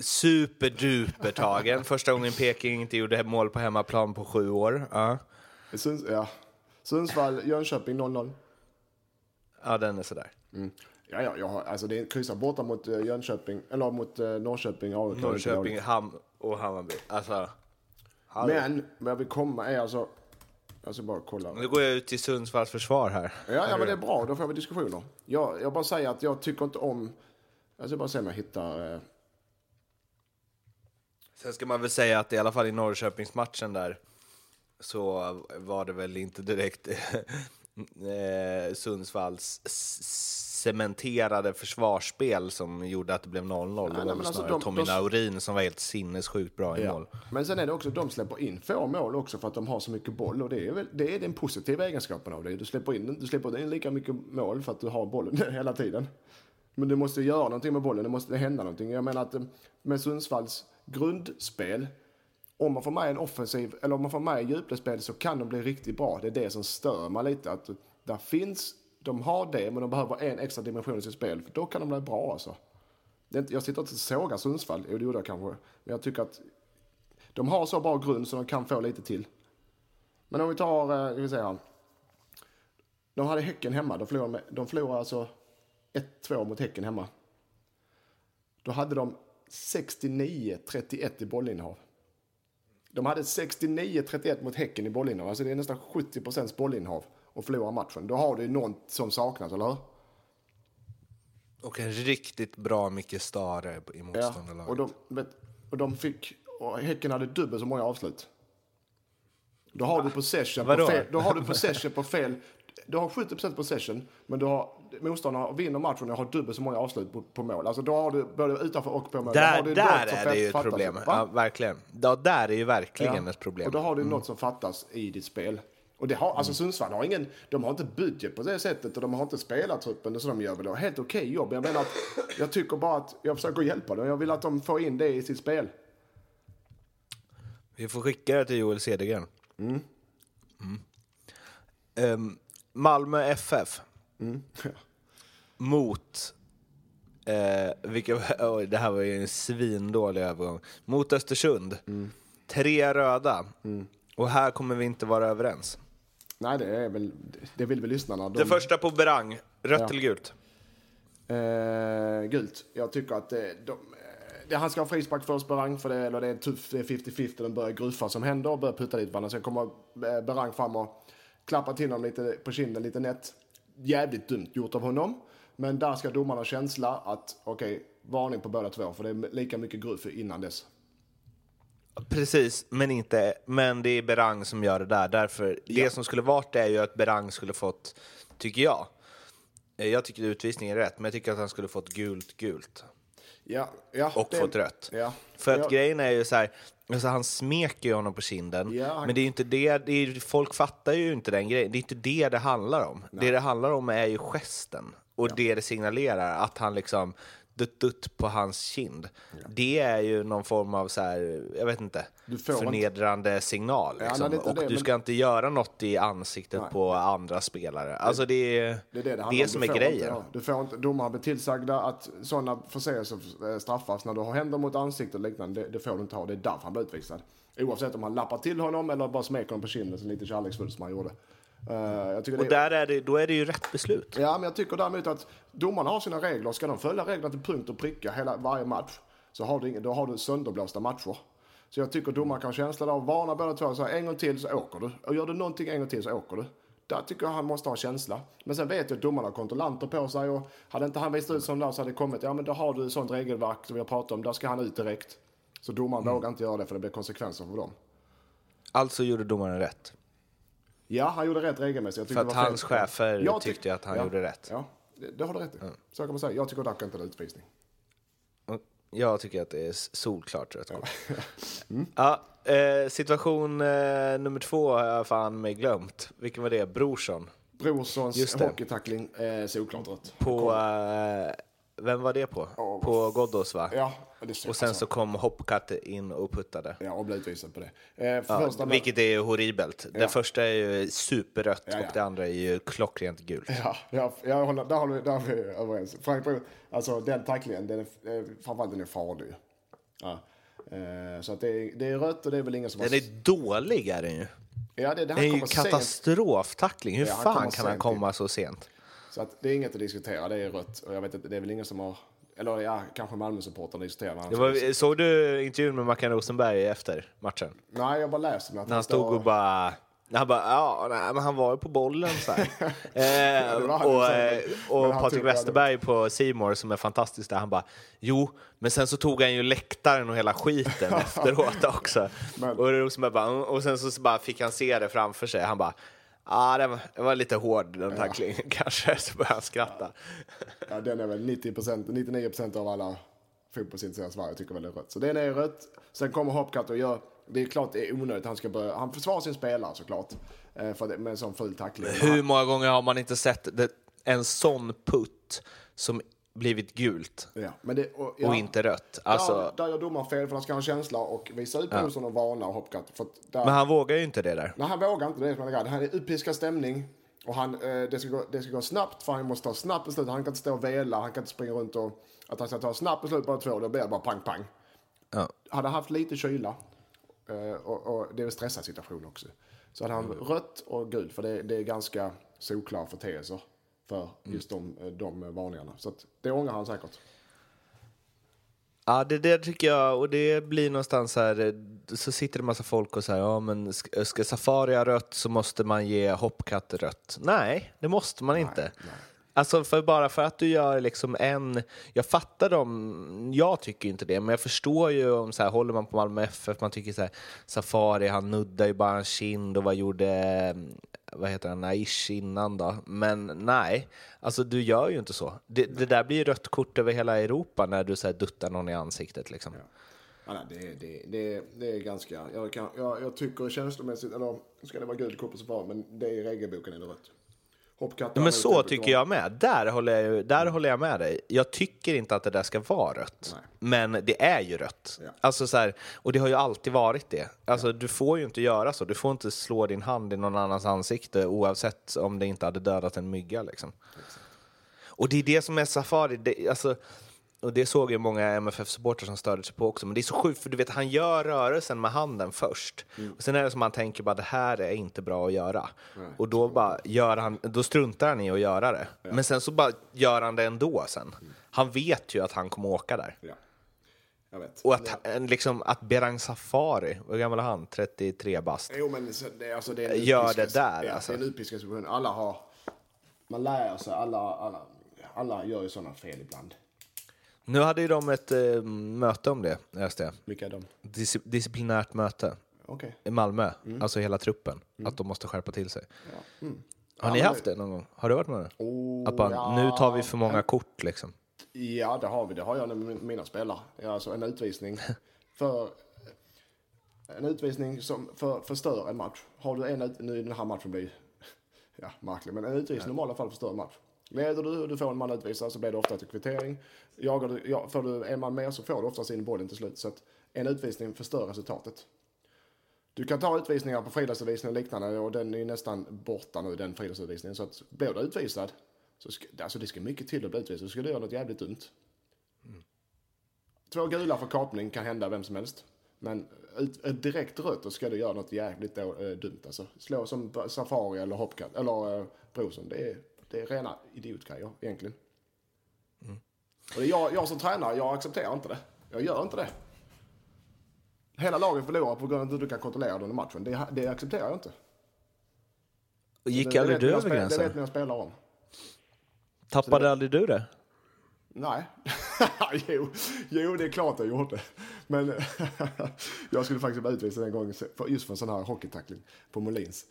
A: Superdupertagen. Första gången Peking inte gjorde mål på hemmaplan på sju år. Ja,
B: Sunds, ja. Sundsvall, Jönköping 0-0.
A: ja den är sådär.
B: Mm. Ja, ja, jag har, alltså det är kryssar borta mot eh, Jönköping, eller mot eh, Norrköping, AIK.
A: Norrköping, Ham och Hammarby. Alltså, hallå.
B: Men, vad jag vill komma är alltså, jag ska bara kolla.
A: Nu går jag ut till Sundsvalls försvar här.
B: Ja, ja, men det är bra, då får vi diskussioner. Jag, jag bara säger att jag tycker inte om, jag ska bara se om jag hittar, eh,
A: Sen ska man väl säga att i alla fall i Norrköpingsmatchen där så var det väl inte direkt eh, Sundsvalls cementerade försvarsspel som gjorde att det blev 0-0. Det var
B: alltså de-
A: Tommy
B: de-
A: Naurin som var helt sinnessjukt bra i
B: Ja.
A: mål.
B: Men sen är det också, de släpper in få mål också för att de har så mycket boll och det är väl, det är den positiva egenskapen av det. Du släpper in, du släpper in lika mycket mål för att du har bollen hela tiden. Men du måste göra någonting med bollen, det måste hända någonting. Jag menar att eh, med Sundsvalls grundspel, om man får med en offensiv, eller om man får med djupledsspel så kan de bli riktigt bra. Det är det som stör mig lite. Att där finns de har det, men de behöver en extra dimension i sitt spel. För då kan de bli bra alltså. Det inte, jag sitter inte och sågar Sundsvall, jo det gjorde jag kanske. Men jag tycker att de har så bra grund så de kan få lite till. Men om vi tar, eh, vi säga här. De hade Häcken hemma, de förlorade, med, de förlorade alltså 1-2 mot Häcken hemma. Då hade de 69-31 i bollinnehav. De hade 69-31 mot Häcken i bollinnehav. Alltså det är nästan 70 procents bollinnehav och förlora matchen. Då har du något som saknas, eller hur?
A: Och en riktigt bra Micke Stare i
B: Ja,
A: motståndarlaget.
B: och de, och de fick, och Häcken hade dubbelt så många avslut. Då har du possession på fel, då har du possession på fel, du har 70% possession, men du har, motståndarna vinner matchen och har dubbelt så många avslut på, på mål. Alltså då har du både utanför och på mål. Då
A: Där, där är det ju ett problem. Ja, verkligen. Ja, där är ju verkligen
B: Ja.
A: ett problem.
B: Och då har du något som fattas i ditt spel. Och det har, alltså
A: Mm.
B: Sundsvall har ingen, de har inte budget på det sättet och de har inte spelartruppen så de gör väl ett helt okej jobb. Jag menar att, jag tycker bara att, jag försöker hjälpa dem. Jag vill att de får in det i sitt spel.
A: Vi får skicka det till Joel Cedergren.
B: Mm.
A: Mm. Ehm, Malmö FF
B: Mm.
A: mot... Eh, vilka, oj, det här var ju en svindålig övergång. Mot Östersund.
B: Mm.
A: Tre röda. Och här kommer vi inte vara överens.
B: Nej, det är väl, det vill väl lyssnarna. De,
A: Det första på Berang. Rött
B: Ja.
A: eller gult?
B: Eh, gult. Jag tycker att det, de, eh, det, han ska ha frispark först, Berang, för det, eller det är är 50-50, den börjar grufa som händer och börjar putta dit varandra. Sen kommer eh, Berang fram och klappar till honom lite på kinden, lite nätt. Jävligt dumt gjort av honom. Men där ska domarna känsla att, okej, varning på båda två, för det är lika mycket gruff innan dess.
A: Precis, men, inte, men det är Berang som gör det där. Därför, Det som skulle varit det är ju att Berang skulle fått, tycker jag, eh, jag tycker utvisningen är rätt, men jag tycker att han skulle fått gult, gult.
B: Ja, ja,
A: Och
B: det-
A: fått rött.
B: Ja.
A: För att
B: Ja.
A: grejen är ju så här, alltså han smeker ju honom på kinden,
B: Ja, han-
A: men det är ju inte det, det är, folk fattar ju inte den grejen. Det är inte det det handlar om. Det det handlar om är ju gesten och det det signalerar, att han liksom dutt, dutt på hans kind. Det är ju någon form av så här, jag vet inte,
B: får inte-
A: förnedrande signal.
B: Ja,
A: Liksom.
B: det inte
A: och
B: det,
A: du
B: men-
A: ska inte göra något i ansiktet
B: Nej.
A: på andra spelare. Alltså det är
B: Det är det, det,
A: det
B: om.
A: som är grejen.
B: Inte, ja, du får inte, domarna blir tillsagda att sådana förseelser eh, straffas när du har händer mot ansiktet och liknande. Det, det får du inte ha. Det är därför han blir utvisad. Oavsett om han lappar till honom eller bara smeker honom på kinden så lite kärleksfullt som han gjorde. Tycker
A: Och
B: det,
A: där är det, då är det ju rätt beslut.
B: Ja, men jag tycker däremot att domarna har sina regler. Ska de följa reglerna till punkt och pricka hela, varje match så har du, ingen, då har du sönderblåsta matcher. Så jag tycker domaren kan känsla av varna båda två och säga en gång till så åker du. Och gör du någonting en gång till så åker du. Där tycker jag han måste ha känsla. Men sen vet jag att domarna har kontrollanter på sig och hade inte han visat ut som där så hade det kommit, ja men då har du sånt regelverk som vi har pratat om, där ska han ut direkt. Så domaren vågar inte göra det för det blir konsekvenser för dem.
A: Alltså gjorde domaren rätt.
B: Ja, han gjorde rätt regelmässigt.
A: För att
B: var fel.
A: hans chefer
B: Jag ty-
A: tyckte att han
B: ja,
A: gjorde rätt.
B: Ja, det, det har du rätt i. Så kan man säga. Jag tycker dock inte det är utvisning.
A: Jag tycker att det är solklart rött kort. Ja, eh, situation eh, nummer två har jag fan mig glömt. Vilken var det? Brorsson.
B: Brorssons hockeytackling, eh, solklart rött.
A: På... Eh, vem var det på?
B: Ja,
A: På Ghoddos va?
B: Ja, det
A: Och sen
B: alltså,
A: så kom Hopkatte in och puttade.
B: Ja, och blev utvisad på det. Eh,
A: Ja,
B: första
A: vilket är horribelt. Det
B: Ja.
A: första är ju superrött
B: Ja,
A: och det andra är ju klockrent gult.
B: Ja, ja, jag håller, där, håller vi, där är vi överens. Frank alltså den tacklingen, den är, framförallt den är farlig. Ja. Eh, så att det, är, det är rött och det är väl ingen som
A: Den
B: har...
A: är dålig är den ju.
B: Ja, det, det
A: Det är ju katastroftackling. Hur
B: han
A: fan
B: kommer
A: kan han komma så sent?
B: Så att det är inget att diskutera, det är rött. Och jag vet inte, det är väl ingen som har... Eller ja, kanske Malmö-supportrarna diskuterar.
A: såg du intervjun med Mackan Rosenberg efter matchen?
B: Nej, jag bara läste att
A: När han stod och bara... Han bara, ja, nej, men han var ju på bollen så här. eh, och eh, och Patrik Westerberg på Simor som är fantastisk där, han bara, jo, men sen så tog han ju läktaren och hela skiten efteråt också.
B: Men-
A: Och, Rosenberg bara, och sen så bara fick han se det framför sig. Han bara, ja, det, var, det var lite hård den tacklingen kanske. Så började han skratta.
B: Ja, den är väl 90%, 99% av alla fotbollsintresserade i Sverige tycker väl det är rött. Så den är rött. Sen kommer Hopcat och gör, det är klart det är onödigt, han ska börja, han försvarar sin spelare såklart. Eh, för det, med en sån ful tackling.
A: Hur många gånger har man inte sett det, en sån putt som blivit gult
B: Ja, det, och, ja,
A: och inte rött? Alltså,
B: där, där gör domaren fel för han ska ha en känsla och visa ut Brorsson och varna och Hopcat. För att där,
A: men han vågar ju inte det där.
B: Nej, han vågar inte det. som är grejen. Han är uppiskad stämning. Och han, eh, det, ska gå, det ska gå snabbt för han måste ta snabbt beslut. Han kan inte stå och vela, han kan inte springa runt och... Att han ska ta snabbt beslut på två, då blir det bara pang pang.
A: Ja.
B: Hade han haft lite kyla, eh, och, och det är en stressad situation också. Så hade han rött och gult, för det, det är ganska solklara förteelser för just de, de varningarna. Så att det ångrar han säkert.
A: Ja, det där tycker jag, och det blir någonstans så här, så sitter det massa folk och säger, ja men ska, ska Safari ha rött så måste man ge Hopcat rött. Nej, det måste man inte. Alltså för bara för att du gör liksom en, jag fattar dem, jag tycker inte det, men jag förstår ju om så här, håller man på Malmö FF, man tycker så här, Safari, han nuddar ju bara en kind och vad gjorde, vad heter han, Aish innan då? Men nej, alltså du gör ju inte så. Det, det där blir ju rött kort över hela Europa när du så här, duttar någon i ansiktet liksom.
B: Ja, nej, det, det, det, det är ganska... Jag, kan, jag, jag tycker känslomässigt, eller ska det vara gult kort på Safari, men det är i regelboken är det rött. Hoppkatter...
A: Men så tycker jag med. Där håller jag, där håller jag med dig. Jag tycker inte att det där ska vara rött.
B: Nej.
A: Men det är ju rött.
B: Ja.
A: Alltså så här, och det har ju alltid varit det. Alltså, Du får ju inte göra så. Du får inte slå din hand i någon annans ansikte oavsett om det inte hade dödat en mygga. Liksom. Och det är det som är Safari. Det, alltså, och det såg ju många MFF-supportrar som störde sig på också. Men det är så sjukt, för du vet, han gör rörelsen med handen först. Och sen är det som man tänker bara, det här är inte bra att göra. och då, bara gör han, då struntar han i att göra det. Men sen så bara gör han det ändå sen. Han vet ju att han kommer åka där.
B: Ja, jag vet.
A: Och att, en- liksom, att Berang Safari, hur gammal är han? 33 bast.
B: Jo, men så- det, alltså, det är en
A: Gör det där,
B: Ja,
A: alltså.
B: det är en utpiskad situation. Alla har... Man lär sig, alla, alla, alla gör ju sådana fel ibland.
A: Nu hade ju de ett eh, möte om det, läste jag.
B: Vilka är de?
A: Dis disciplinärt möte
B: Okej.
A: i Malmö, alltså hela truppen. Att de måste skärpa till sig.
B: Ja. Mm.
A: Har
B: Ja,
A: ni haft det någon gång? Har du varit med det?
B: Oh,
A: Att bara,
B: ja.
A: nu tar vi för många kort liksom.
B: Ja, det har vi. Det har jag med mina spelare. Alltså en utvisning för... En utvisning som för, förstör en match. Har du en nu den här matchen blir ja, märklig, men en utvisning i normala fall förstör en match. Leder du och du får en man utvisad så blir det ofta till kvittering. Jagar du, ja, får du en man mer så får du oftast in bollen till slut. Så att en utvisning förstör resultatet. Du kan ta utvisningar på friidrottsutvisning och liknande och den är ju nästan borta nu den friidrottsutvisningen. Så att blir du utvisad, så ska, alltså det ska mycket till att bli utvisad, så ska du göra något jävligt dumt. Två gula för kapning kan hända vem som helst. Men ut, ett direkt rött då ska du göra något jävligt då, äh, dumt alltså. Slå som Safari eller Hopcat, eller eh, äh, Brosen. Det är, det är rena idiotgrejer egentligen. Och det är jag, jag som tränare, jag accepterar inte det. Jag gör inte det. Hela laget förlorar på grund av att du kan kontrollera det under matchen. Det, det accepterar jag inte.
A: Och gick
B: det,
A: aldrig
B: vet
A: du över
B: spe- Det
A: gränsen?
B: vet mina spelare om.
A: Tappade aldrig du det?
B: Nej. jo, jo, det är klart jag gjorde. Men jag skulle faktiskt bli utvisad en gång just för en sån här hockeytackling på Molins.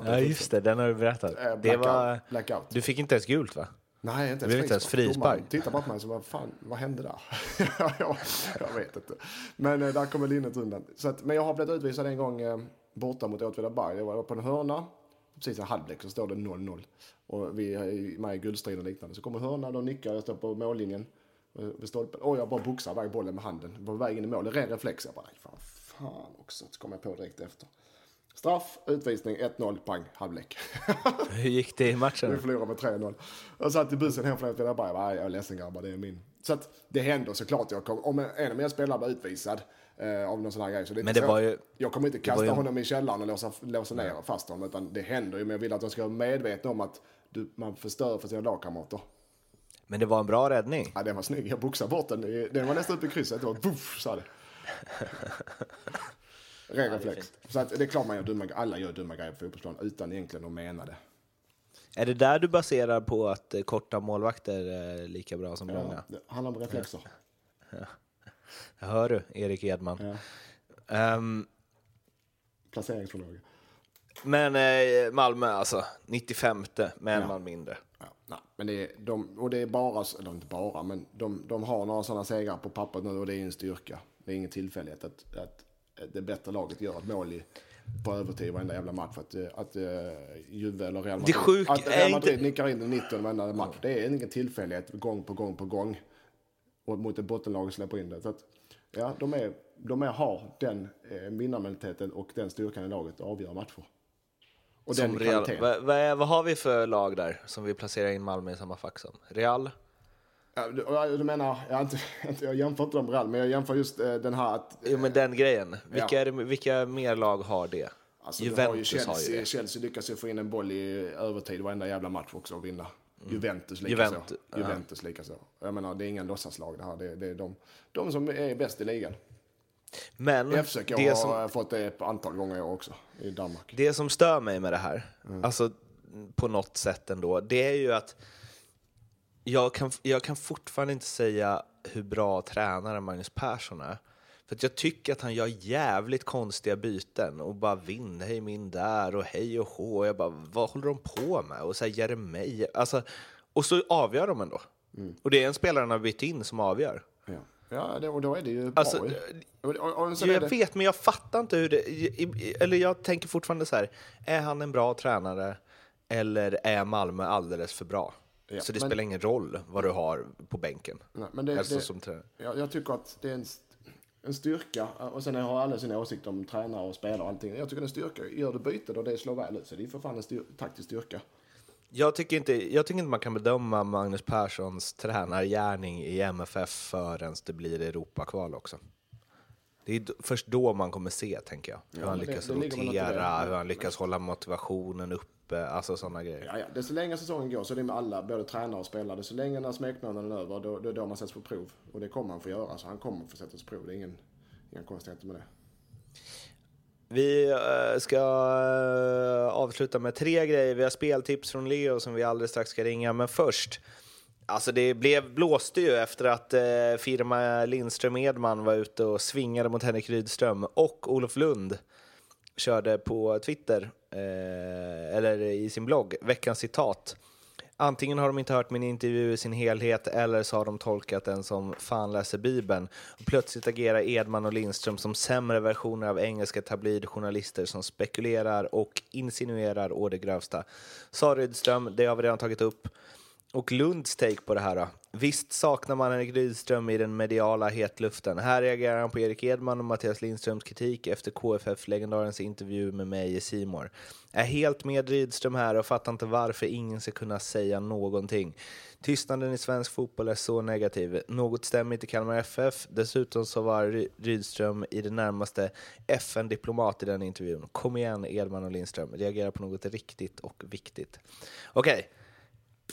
B: Tappade
A: Ja, just det. Den har du berättat.
B: Eh,
A: Det var...
B: blackout.
A: Du fick inte ens gult, va?
B: Nej, inte
A: inte ens frispark.
B: Tittar bara på mig som, vad fan, vad hände där? jag, jag vet inte. Men eh, där kommer linnet undan. Så att, men jag har blivit utvisad en gång eh, borta mot Åtvidaberg. Jag var på en hörna, precis en halvlek, så står det 0-0. Och vi är med i guldstriden och liknande. Så kommer hörna, då nickar jag, står på mållinjen. eh, Vid stolpen. Och jag bara boxar iväg bollen med handen. Var väg in i mål. Ren reflex. Jag bara, fan också. Så kommer jag på direkt efter. Straff, utvisning, 1-0, pang, halvlek.
A: Hur gick det i
B: Vi
A: matchen?
B: förlorade med 3-0. Jag satt i bussen hem från Åtvidaberg. Jag bara, "Nej, jag är ledsen grabbar, det är min. Så att det händer såklart. Jag kom, om en av mina spelare blir utvisad eh, av någon sån här grej. Så det
A: Men det
B: så-
A: var ju-
B: Jag kommer inte kasta
A: ju-
B: honom i källaren och låsa, låsa ner fast honom. Utan det händer ju. Men jag vill att de ska vara medvetna om att du, man förstör för sina lagkamrater.
A: Men det var en bra räddning.
B: Ja, den var snygg. Jag boxade bort den. Det- Den var nästan uppe i krysset. Det var buff, sa det. Ren reflex. Så att det är klart man gör dumma Alla gör dumma grejer på fotbollsplan utan egentligen att mena det.
A: Är det där du baserar på att eh, korta målvakter är lika bra som långa?
B: Ja, det handlar om reflexer.
A: Hör du, Erik Edman?
B: Ja.
A: Ehm,
B: Placeringsförmåga.
A: men eh, Malmö alltså, 95 med en
B: Ja.
A: man mindre.
B: Ja, nej, men det är, de, och det är bara, eller inte bara, men de, de har några sådana segrar på pappret nu och det är en styrka. Det är ingen tillfällighet att, att det bättre laget gör ett mål i, på övertid varenda jävla match. Att, eh, att uh, Juve eller Real Madrid,
A: sjuka
B: att
A: är
B: Real Madrid
A: inte-
B: nickar in i 19 varenda match. Det är ingen tillfällighet gång på gång på gång. Och mot ett bottenlag släpper in det. Så att, ja, de, är, de är, har den eh, vinnarmentaliteten och den styrkan i laget att avgöra matcher. Och
A: Som
B: den
A: Real, vad, vad, vad har vi för lag där som vi placerar in Malmö i samma fack som? Real?
B: Du, menar, jag, inte, jag jämför inte dem med Real, men jag jämför just eh, den här att...
A: Jo, men den grejen. Vilka,
B: Ja.
A: det, vilka mer lag har det?
B: Alltså, du har ju
A: Juventus har ju
B: Chelsea,
A: det.
B: Chelsea lyckas ju få in en boll i övertid varenda jävla match också och vinna. Juventus likaså.
A: Mm. Juventus, ja.
B: Juventus likaså. Jag menar, det är ingen låtsaslag det här. Det, det är de, de som är bäst i ligan.
A: Men
B: FCK
A: det
B: har
A: som,
B: fått det ett antal gånger år också, i Danmark.
A: det som stör mig med det här,
B: Mm.
A: alltså på något sätt ändå, det är ju att jag kan, jag kan fortfarande inte säga hur bra tränare Magnus Persson är. För jag tycker att han gör jävligt konstiga byten och bara vinn, hej min där och hej och hå. Och jag bara, vad håller de på med? Och så här Jeremejeff, alltså, och så avgör de ändå.
B: Mm.
A: Och det är en spelare han har bytt in som avgör.
B: Ja, ja det, och då är det ju bra.
A: Alltså,
B: ju. och, och, och
A: jag
B: det,
A: vet, men jag fattar inte hur det... Eller jag tänker fortfarande så här, är han en bra tränare eller är Malmö alldeles för bra?
B: Ja,
A: så det
B: men-
A: spelar ingen roll vad du har på bänken.
B: nej, men det,
A: alltså
B: det,
A: som tränare.
B: jag, jag tycker att det är en, en styrka. Och sen har alla sina åsikter om tränare och spelare och allting. Jag tycker det är en styrka. Gör du bytet och det slår väl ut så det är för fan en styr, taktisk styrka.
A: Jag tycker, inte, jag tycker inte man kan bedöma Magnus Perssons tränargärning i MFF förrän det blir Europakval också. Det är först då man kommer se, tänker jag. Hur
B: Ja,
A: han lyckas
B: det det.
A: rotera, hur han lyckas hålla motivationen uppe, alltså sådana grejer.
B: Ja, ja. Desto längre säsongen går så är det med alla, både tränare och spelare. Desto längre när smekmånaden är över, då, då är då man sätts på prov. Och det kommer han få göra. Så han kommer få sättas på prov. Det är ingen, inga konstigheter med det.
A: Vi eh, ska eh, avsluta med tre grejer. Vi har speltips från Leo som vi alldeles strax ska ringa. Men först, alltså det blev, blåste ju efter att eh, firma Lindström Edman var ute och svingade mot Henrik Rydström och Olof Lund körde på Twitter, eh, eller i sin blogg, veckans citat. Antingen har de inte hört min intervju i sin helhet eller så har de tolkat den som fan läser Bibeln. Och plötsligt agerar Edman och Lindström som sämre versioner av engelska tabloidjournalister som spekulerar och insinuerar å det grövsta. Sa Rydström, det har vi redan tagit upp. Och Lunds take på det här då? Visst saknar man Henrik Rydström i den mediala hetluften. Här reagerar han på Erik Edman och Mattias Lindströms kritik efter KFF-legendarens intervju med mig i Simor. Är helt med Rydström här och fattar inte varför ingen ska kunna säga någonting. Tystnaden i svensk fotboll är så negativ. Något stämmer inte i Kalmar FF. Dessutom så var Rydström i det närmaste FN-diplomat i den intervjun. Kom igen Edman och Lindström, reagera på något riktigt och viktigt. Okej,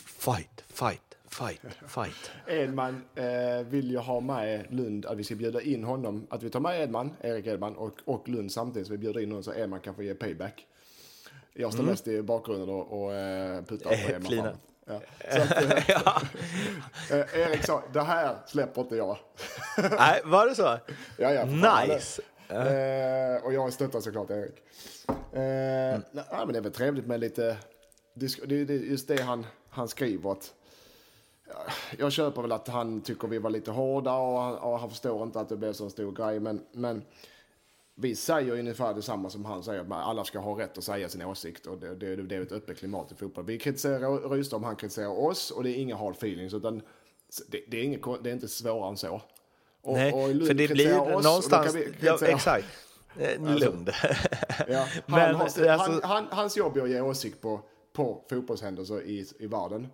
A: Fight, fight, fight, fight.
B: Edman eh, vill ju ha med Lund, att vi ska bjuda in honom. Att vi tar med Edman, Erik Edman och, och Lund samtidigt. Så vi bjuder in honom så Edman kan få ge payback. Jag står mest i bakgrunden och, och eh, puttar på
A: Eh,
B: Edman. framåt. Ja. Så att,
A: ja.
B: eh, Erik sa, det här släpper inte jag.
A: Nej, var det så?
B: Ja, ja,
A: Nice.
B: Eh, och jag stöttar såklart Erik. Eh,
A: Mm.
B: nej, men det är väl trevligt med lite... Det det just det han, han skriver. Att, ja, jag köper väl att han tycker vi var lite hårda och han, och han förstår inte att det blev så stor grej. Men, men vi säger ungefär detsamma som han säger. att Alla ska ha rätt att säga sin åsikt. Och det, det, det är ett öppet klimat i fotboll. Vi kritiserar Rydström, han kritiserar oss. Och det är inga hard feelings. Utan det, det, är, inget, det är inte svårare än så. Och,
A: Nej,
B: och Lund
A: för det blir
B: oss,
A: någonstans... ja, exakt. Eh, Lund.
B: Ja, han
A: Men,
B: har,
A: alltså-
B: han, han, hans jobb är att ge åsikt på, på fotbollshändelser i, i världen.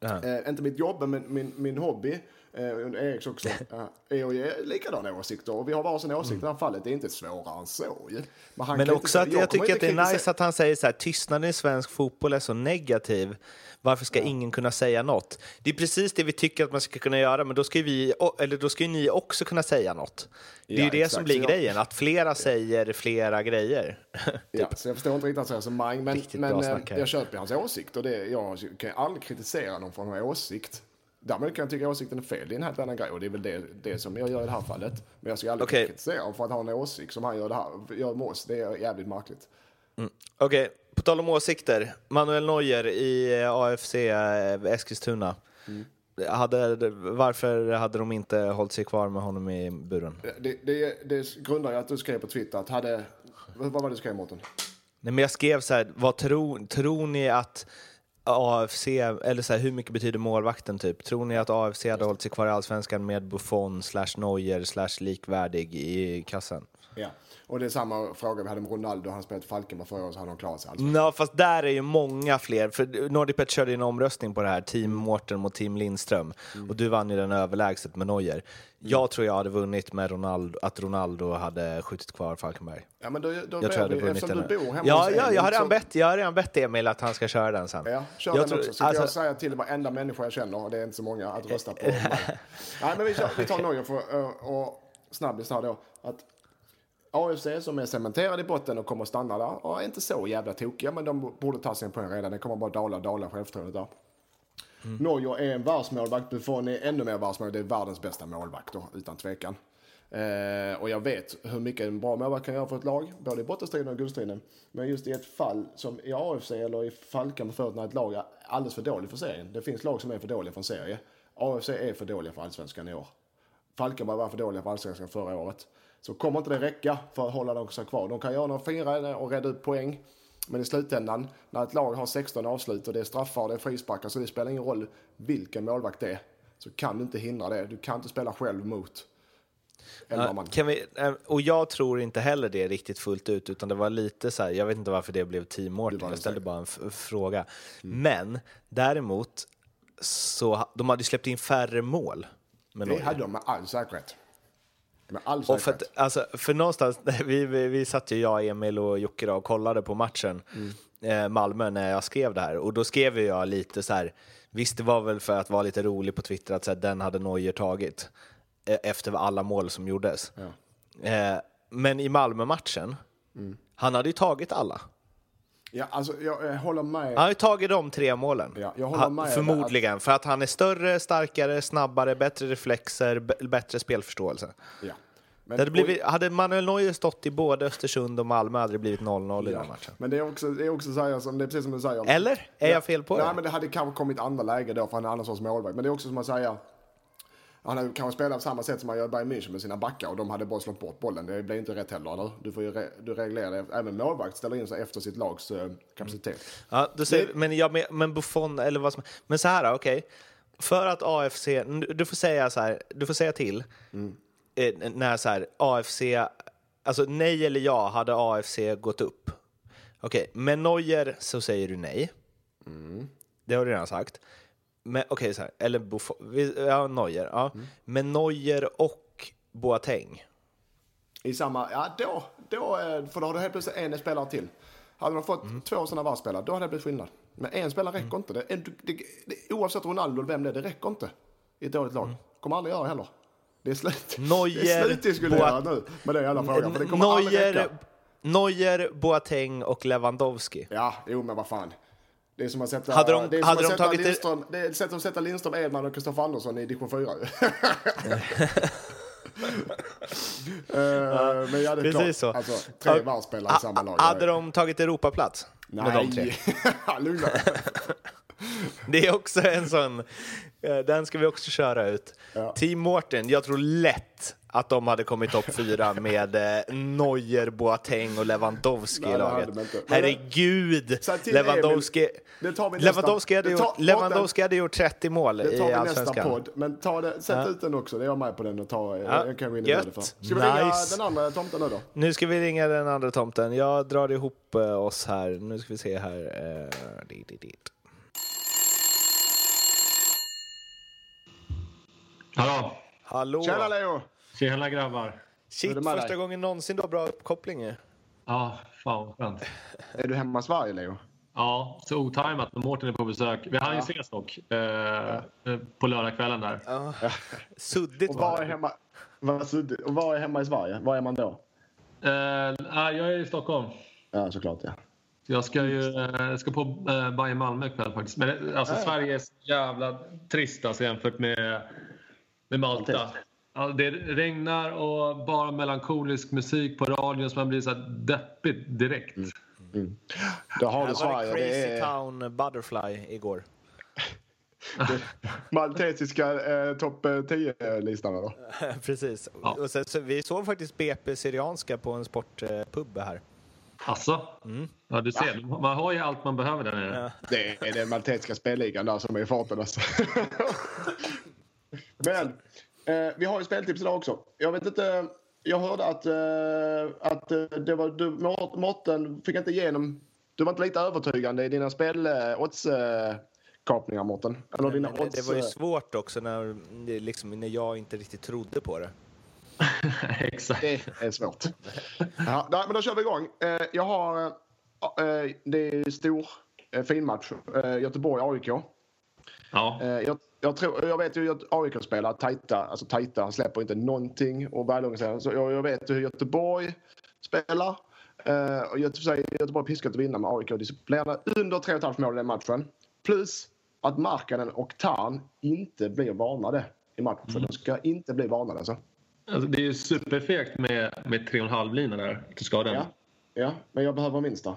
A: Ja.
B: Eh, inte mitt jobb, men min, min hobby, eh, Eriks också, eh, är att ge likadana åsikter. Och vi har varsin åsikt i det här fallet. Det är inte svårare än så ju. Men, han
A: Men också att jag, tycker att
B: inte
A: det är nice att han säger så här, tystnaden i svensk fotboll är så negativ. Varför ska ingen kunna säga något? Det är precis det vi tycker att man ska kunna göra, men då ska, vi, eller då ska ju ni också kunna säga något. Det är
B: Ja,
A: ju det
B: exakt.
A: som blir grejen, att flera säger flera grejer.
B: Ja, så jag förstår inte riktigt hans resonemang, men,
A: Riktigt
B: men eh, jag köper hans åsikt. Och det, jag kan aldrig kritisera någon för en åsikt. Däremot kan jag tycka åsikten är fel, det är en helt annan grej. Och det är väl det, det som jag gör i det här fallet. Men jag ska aldrig
A: Okej.
B: kritisera honom för att ha en åsikt som han gör, det här, gör med oss. Det är jävligt märkligt.
A: Okej, på tal om åsikter. Manuel Neuer i eh, AFC eh, Eskilstuna. Hade, varför hade de inte hållit sig kvar med honom i buren?
B: Det, det, det grundar jag att du skrev på Twitter att hade... Vad var det du skrev Mårten?
A: Nej, men jag skrev så här, vad tror, tror ni att AFC, eller så här, hur mycket betyder målvakten typ? Tror ni att AFC hade hållit sig kvar i Allsvenskan med Buffon slash Neuer slash likvärdig i kassen?
B: Ja. Och det är samma fråga vi hade med Ronaldo. Han spelade Falkenberg förra året så hade han klarat sig. Alltså.
A: Ja, fast där är ju många fler. För Nordicbet körde ju en omröstning på det här, Team Mårten mot Team Lindström. Och du vann ju den överlägset med Neuer. Jag tror jag hade vunnit med Ronaldo, att Ronaldo hade skjutit kvar Falkenberg.
B: Ja, men då, då
A: Jag tror jag hade vunnit den.
B: du bor hemma
A: Ja,
B: hos
A: ja,
B: Emil,
A: jag har redan
B: så-
A: bett, jag har redan bett Emil att han ska köra den sen.
B: Ja, kör
A: Jag
B: den
A: tror-
B: också. Så
A: alltså-
B: jag säger till varenda människa jag känner, och det är inte så många, att rösta på. Nej, men vi, kör, vi tar Neuer för, ö, och snabbis här då. Att AFC som är cementerade i botten och kommer att stanna där och är inte så jävla tokiga, men de borde ta sin poäng redan. Det kommer bara dala, dala självförtroendet där. Mm. Neuer är en världsmålvakt, Buffon är ännu mer världsmålvakt. Det är världens bästa målvakt då, utan tvekan. Eh, och jag vet hur mycket en bra målvakt kan göra för ett lag, både i bottenstriden och guldstriden. Men just i ett fall som i AFC eller i Falkenberg förut när ett lag är alldeles för dåligt för serien. Det finns lag som är för dåliga för en serie. AFC är för dåliga för allsvenskan i år. Falkenberg var för dåliga för allsvenskan förra året. Så kommer inte det räcka för att hålla dem kvar. De kan göra några fina och rädda ut poäng. Men i slutändan, när ett lag har 16 avslut och det är straffar och det är frisparkar så det spelar ingen roll vilken målvakt det är. Så kan du inte hindra det. Du kan inte spela själv mot
A: Ja, kan vi, eh, och jag tror inte heller det riktigt fullt ut, utan det var lite så här, jag vet inte varför det blev Team Mårten, jag ställde bara en fråga. Men däremot, så de hade ju släppt in färre mål
B: Det hade de med all säkerhet.
A: Och för, att, alltså, för någonstans, vi, vi, vi satt ju, jag, Emil och Jocke då, och kollade på matchen, eh, Malmö, när jag skrev det här. Och då skrev jag lite så här, visst det var väl för att vara lite rolig på Twitter att så här, den hade Neuer tagit eh, efter alla mål som gjordes. Eh, men i Malmö-matchen, han hade ju tagit alla.
B: Ja, alltså jag, jag håller med.
A: Han har ju tagit de tre målen.
B: Ja, jag håller med
A: förmodligen, för att han är större, starkare, snabbare, bättre reflexer, bättre spelförståelse.
B: Ja. Men,
A: Det hade, blivit, hade Manuel Neuer stått i både Östersund och Malmö hade det blivit 0-0 i
B: Ja.
A: den matchen.
B: Men det är också, det är också så här, som, det är precis som du säger.
A: Eller? Är jag fel på
B: Nej,
A: det?
B: men det hade kanske kommit andra läge då för han är sorts målvakt. Men det är också som att säga, han hade kanske spelat på samma sätt som han gör i Bayern München med sina backar och de hade bara slått bort bollen. Det blir inte rätt heller, eller? Du får ju re, du reglerar det. Även målvakt ställer in sig efter sitt lags eh, kapacitet.
A: Ja, du säger, men, jag, men, men Buffon, eller vad som... Men så här, okej. För att AFC... Du får säga så här, du får säga till. Eh, när så här, AFC... Alltså nej eller ja, hade AFC gått upp? Okej, med Neuer så säger du nej. Det har du redan sagt. Men okej, så här, eller Buffon, ja, Neuer, ja. Men Neuer och Boateng.
B: I samma, ja då, då, eh, för då har du helt plötsligt en spelare till. Hade de fått två sådana varvspelare, då hade det blivit skillnad. Men en spelare räcker inte. Det, det, det, oavsett Ronaldo eller vem det är, det räcker inte i ett dåligt lag. Kommer aldrig göra heller. Det är slut. det är
A: Neuer,
B: slutdiskuterat nu med den jävla frågan. För det kommer aldrig
A: Neuer,
B: räcka.
A: Neuer, Boateng och Lewandowski.
B: Ja, jo men vad fan. Det är som att sätta,
A: Hade de-
B: det är som
A: hade de tagit
B: Lindström, det är sätt att sätta Lindström, Edman och Kristoffer Andersson i division 4 ju. Eh, Men ja, det är
A: Precis
B: klart.
A: så.
B: Alltså, tre
A: Ja,
B: varvspelare i samma lag.
A: Hade de tagit Europaplats?
B: Nej, lugna.
A: Det är också en sån, den ska vi också köra ut.
B: Ja.
A: Team Mårten, jag tror lätt att de hade kommit topp fyra med eh, Neuer, Boateng och Lewandowski
B: Nej,
A: i laget. Herregud! Lewandowski,
B: Emil, det
A: Lewandowski, hade
B: det tar-
A: gjort, Lewandowski hade gjort 30 mål
B: Det
A: i
B: tar vi nästa
A: Allsvenskan.
B: podd. Men ta det, sätt ut den också. Det är jag med på den och ta.
A: Ja,
B: Jag kan gå in i det för. Ska vi ringa
A: Nice.
B: den andra tomten nu då?
A: Nu ska vi ringa den andra tomten. Jag drar ihop eh, oss här. Nu ska vi se här. Eh, dit, dit, dit.
C: Hallå!
A: Hallå!
B: Tjena Leo!
C: Tjena grabbar!
A: Shit, första
B: dig?
A: gången någonsin du har bra uppkoppling.
C: Ja, fan vad skönt.
B: Är du hemma i Sverige Leo?
C: Ja, så otajmat Mårten är på besök. Vi hann ju ses dock eh, eh, på lördagskvällen där.
A: Ja. Suddigt
B: Och var är
A: var det.
B: hemma, vad suddigt. och var är hemma i Sverige? Var är man då?
C: Eh, jag är i Stockholm.
B: Ja, såklart ja.
C: Jag ska ju eh, ska på eh, Bayern Malmö ikväll faktiskt. Men alltså, Sverige är så jävla trist alltså, jämfört med, med Malta. Ja, det regnar och bara melankolisk musik på radion så man blir så här deppigt direkt.
B: Då har du
A: Här var det
B: Sverige.
A: Crazy
B: Det är
A: Town Butterfly igår.
B: maltesiska eh, topp 10-listan då.
A: Precis.
C: Ja.
A: Och sen, så, vi såg faktiskt BP Syrianska på en sportpub här.
C: Alltså? Ja, du ser. Man har ju allt man behöver där nere.
B: Det är den maltesiska spelligan där som är i farten alltså. Men eh, vi har ju speltips idag också. Jag vet inte. jag hörde att, eh, att eh, det var, du, Mårten fick inte igenom... Du var inte lite övertygande i dina spel eh, odds, eh, kapningar, Mårten. Eller dina odds,
A: det var ju svårt också när, det liksom, när jag inte riktigt trodde på det.
C: Exakt.
B: Det är svårt. ja, men då kör vi igång. Eh, jag har... Eh, det är stor, eh, fin match. Eh, Göteborg-AIK.
C: Ja.
B: Eh, jag, jag, tror, jag vet ju att AIK spelar tajta, alltså tajta, släpper inte någonting och. Så jag, jag vet hur Göteborg spelar. Eh, och Göteborg, Göteborg piskat att vinna med AIK disciplinerade under 3,5 mål i den matchen. Plus att Markkanen och Tarn inte blir varnade i matchen.
C: Mm.
B: De ska inte bli varnade alltså.
C: Alltså, det är ju superfegt med, med 3,5 lina där. Du ska ha den.
B: Ja, ja, men jag behöver minsta.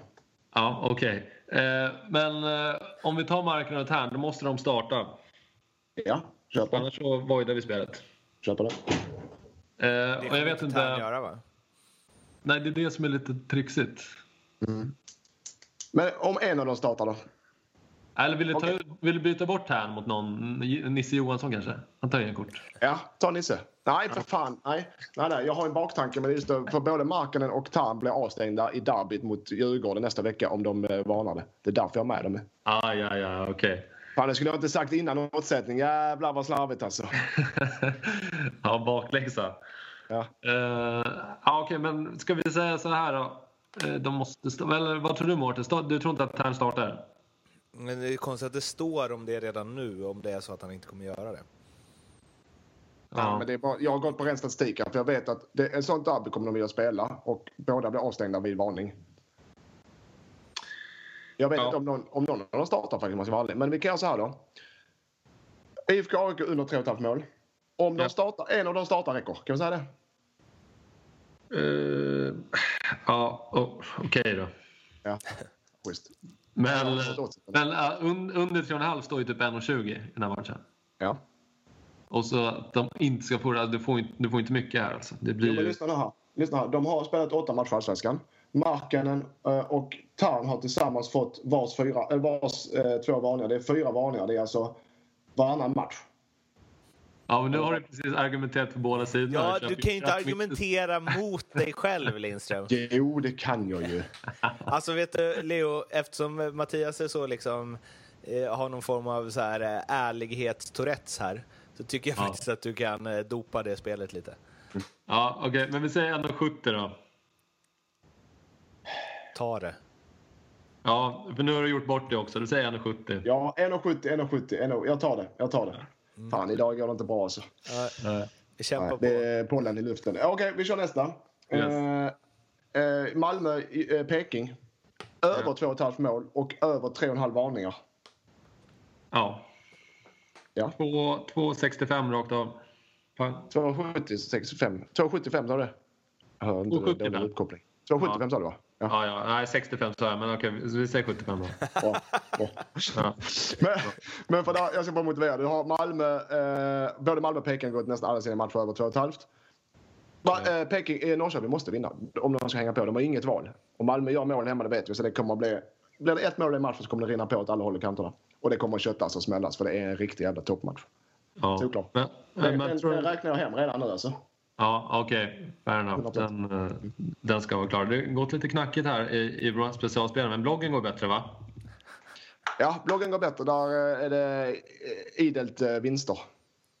C: Ja, okej. Eh, men eh, om vi tar marken och Tern, då måste de starta.
B: Ja, köper.
C: Annars så voidar vi spelet.
B: Köper det.
C: Eh, och jag vet inte...
A: göra, va?
C: Nej, det är det som är lite trixigt.
B: Men om en av dem startar då?
C: Eller vill du, ta, vill du byta bort Tern mot någon? Nisse Johansson kanske? Han tar inga kort.
B: Ja, ta Nisse. Nej, för fan. Nej, nej, nej. Jag har en baktanke. Men just det, för både Markkanen och Tarn blir avstängda i derbyt mot Djurgården nästa vecka om de eh, varnade. Det är därför jag har med dem.
C: Ah, ja, ja, okej.
B: Fan, det skulle jag inte sagt innan motsättning. Jävlar vad slarvigt alltså.
C: ja, bakläxa.
B: Ja.
C: Uh, ja, okej, men ska vi säga så här då? Eh, De måste stå, eller vad tror du Mårten? Du tror inte att Tern startar?
A: Men det är konstigt att det står om det redan nu, om det är så att han inte kommer göra det.
B: Ja. men det är bara, jag har gått på ren statistik för jag vet att det, ett sånt derby kommer de vilja spela och båda blir avstängda vid varning. Jag vet
C: Ja.
B: inte om någon, om någon av dem startar faktiskt, man ska vara ärlig. Men vi kan göra så här då. IFK AIK under 3,5 mål. Om de
C: Ja.
B: startar, en av dem startar räcker. Kan vi säga det?
C: Eh, ja, oh, okej då.
B: Ja, schysst.
C: Men, men uh, un, under 3,5 står ju typ 1,20 i den här matchen.
B: Ja.
C: Och så att de inte ska få det. Du får inte, du får inte mycket här alltså. Det blir
B: Jo, men lyssna nu här. Lyssna här. De har spelat åtta matcher i Allsvenskan. Markkanen eh, och Tarn har tillsammans fått vars, fyra, eller vars eh, två varningar. Det är fyra varningar. Det är alltså varannan match.
C: Ja, men nu har du precis argumenterat för båda sidorna.
A: Ja, du kan ju inte argumentera mot dig själv, Lindström.
B: Jo, det kan jag ju.
A: Alltså, vet du, Leo, eftersom Mattias är så liksom, eh, har någon form av så här eh, ärlighetstourettes här, så tycker jag
C: Ja.
A: faktiskt att du kan eh, dopa det spelet lite.
C: Ja, okej. Men vi säger 1,70 då.
A: Ta det.
C: Ja, för nu har du gjort bort det också. Du säger 1,70.
B: Ja, 1,70, 1,70. 1,70. Jag tar det. Jag tar det. Fan, idag går det inte bra alltså.
A: Ja,
C: Nej.
A: kämpa
B: Nej,
A: på.
B: det är pollen i luften. Okej, vi kör nästa.
C: Yes.
B: Eh, Malmö, eh, Peking. Över
C: Ja.
B: 2,5 mål och över 3,5 varningar.
C: Ja.
B: Ja.
C: 2 2,65 rakt av. Pang.
B: 270, 65. 275 sa du? Jag hör inte
C: 275.
B: dålig uppkoppling. 275 sa du va? Ja.
C: Ja, ja. Nej, 65 sa jag, men okej, vi säger 75 då.
B: Bra, bra.
C: Ja.
B: Men, men för där, jag ska bara motivera. Du har Malmö, eh, både Malmö och Peking har gått nästan alla sina matcher över 2,5. Ma- eh, Peking, eh, Norrköping måste vinna om de ska hänga på. De har inget val. Om Malmö gör mål hemma, det vet vi. Så det kommer att bli... Blir det ett mål i matchen så kommer det rinna på åt alla håll och kanterna. Och det kommer att köttas och smällas för det är en riktig jävla toppmatch.
C: Ja.
B: Såklart.
C: Men,
B: Den,
C: men,
B: den,
C: tror,
B: räknar jag hem redan nu alltså.
C: Ja, okej. Fair enough. Den, eh, den ska vara klar. Det har gått lite knackigt här i, i specialspelare, men bloggen går bättre va?
B: Ja, bloggen går bättre. Där eh, är det eh, idelt vinster.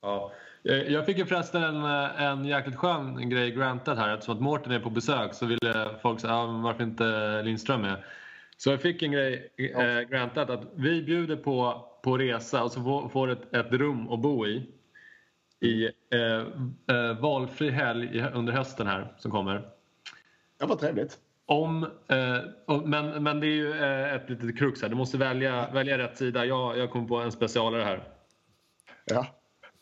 C: Ja. Jag fick ju förresten en, en jäkligt skön grej granted här. Eftersom att Mårten är på besök så ville folk säga ah, varför inte Lindström med. Så jag fick en grej eh, granted att vi bjuder på, på resa och så får, får ett, ett rum att bo i. I eh, eh, valfri helg under hösten här som kommer.
B: Ja, vad trevligt.
C: Om, eh, men, men det är ju eh, ett litet krux här. Du måste välja, välja rätt sida. Jag, jag kommer på en specialare här.
B: Ja.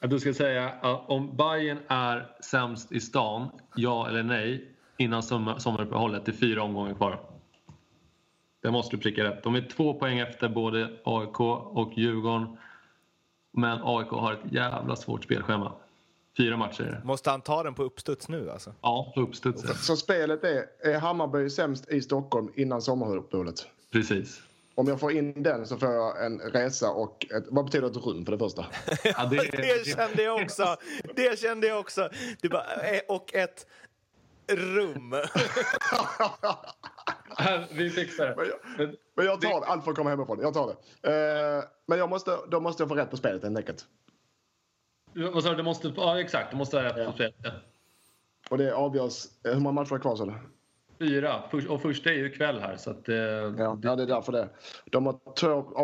C: Att du ska säga om Bayern är sämst i stan, ja eller nej, innan sommar, sommaruppehållet. Det är fyra omgångar kvar. Det måste du pricka rätt. De är två poäng efter både AIK och Djurgården. Men AIK har ett jävla svårt spelschema. Fyra matcher.
A: Måste han ta den på uppstuds nu alltså?
C: Ja, på uppstuds.
B: Så spelet är, är Hammarby sämst i Stockholm innan sommaruppehållet?
C: Precis.
B: Om jag får in den så får jag en resa och ett, vad betyder ett rum för det första?
C: Ja, det,
A: Det kände jag också. Det kände jag också. Du bara, eh, och ett rum.
C: Vi fixar det.
B: Men men jag tar det. Allt får komma hemifrån. Jag tar det. Eh, men jag måste, då måste jag få rätt på spelet helt enkelt.
C: Vad sa du? Du måste, ja, exakt. Du måste ha rätt
B: Ja.
C: på spelet. Ja.
B: Och det avgörs... Hur många matcher är kvar sa du?
C: Fyra. För- Och första är ju ikväll här. Så att, eh,
B: Ja, ja, det är därför det. De har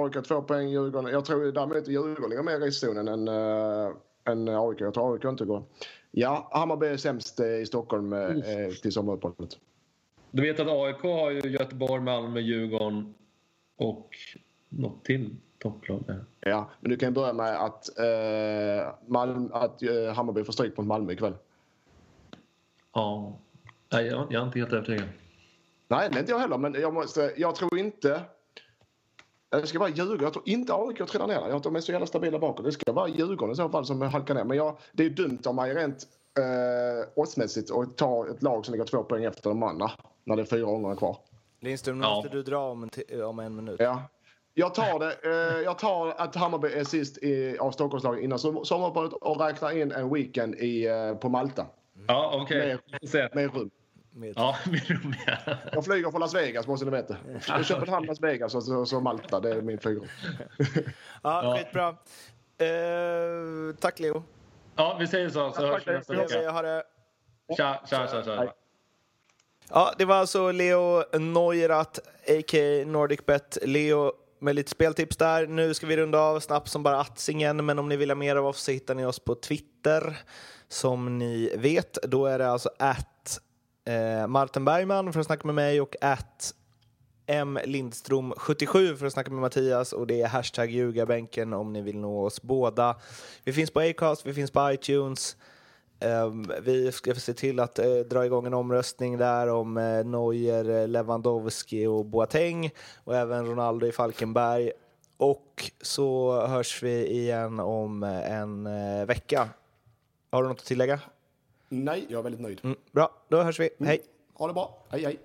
B: AIK två poäng, Djurgården. Jag tror däremot Djurgården ligger mer i zonen än, äh, än AIK. Jag tror AIK inte går. Ja, Hammarby är sämst eh, i Stockholm eh, till sommaruppehållet.
C: Du vet att AIK har ju Göteborg, Malmö, Djurgården och något till topplag där.
B: Ja, men du kan börja med att, eh, Malm, att eh, Hammarby får stryk mot Malmö ikväll.
C: Ja. Nej, jag, jag är inte helt övertygad.
B: Nej, det är inte jag heller, men jag, måste, jag tror inte... Jag ska bara ljuga. Jag tror inte AIK trillar ner där. Jag tror att de är så jävla stabila bakåt. Det ska vara Djurgården i så fall som halkar ner. Men jag, det är dumt av mig rent eh, oddsmässigt att ta ett lag som ligger två poäng efter de andra när det är fyra omgångar kvar.
A: Lindström, nu
C: Ja.
A: måste du dra om en, ti- om en minut.
B: Ja. Jag tar det. Eh, jag tar att Hammarby är sist i, av Stockholmslagen innan som- sommaruppehållet och räknar in en weekend i, eh, på Malta
C: Ja, okej. Se.
B: med rum.
A: Med.
C: Ja, med rum, ja.
B: Jag flyger från Las Vegas måste ni veta. Köpenhamn, Las Vegas och så, så Malta. Det är min flygrum.
A: Ja, skitbra. Eh, tack Leo.
C: Ja, vi säger så. Så hörs vi nästa
A: Jag
C: vecka.
A: det.
C: Tja, tja, tja. tja.
A: Ja, det var alltså Leo Neurath, a.k.a. NordicBet. Leo med lite speltips där. Nu ska vi runda av snabbt som bara attsingen, men om ni vill ha mer av oss så hittar ni oss på Twitter. Som ni vet, då är det alltså att eh, Martin Bergman för att snacka med mig och att M Lindström 77 för att snacka med Mattias och det är hashtag ljugarbänken om ni vill nå oss båda. Vi finns på Acast, vi finns på iTunes. Ehm, vi ska se till att eh, dra igång en omröstning där om uh, Neuer, eh, Lewandowski och Boateng och även Ronaldo i Falkenberg. Och så hörs vi igen om eh, en eh, vecka. Har du något att tillägga?
B: Nej, jag är väldigt nöjd.
A: Mm, bra, då hörs vi. Hej!
B: Ha det bra. Hej, hej.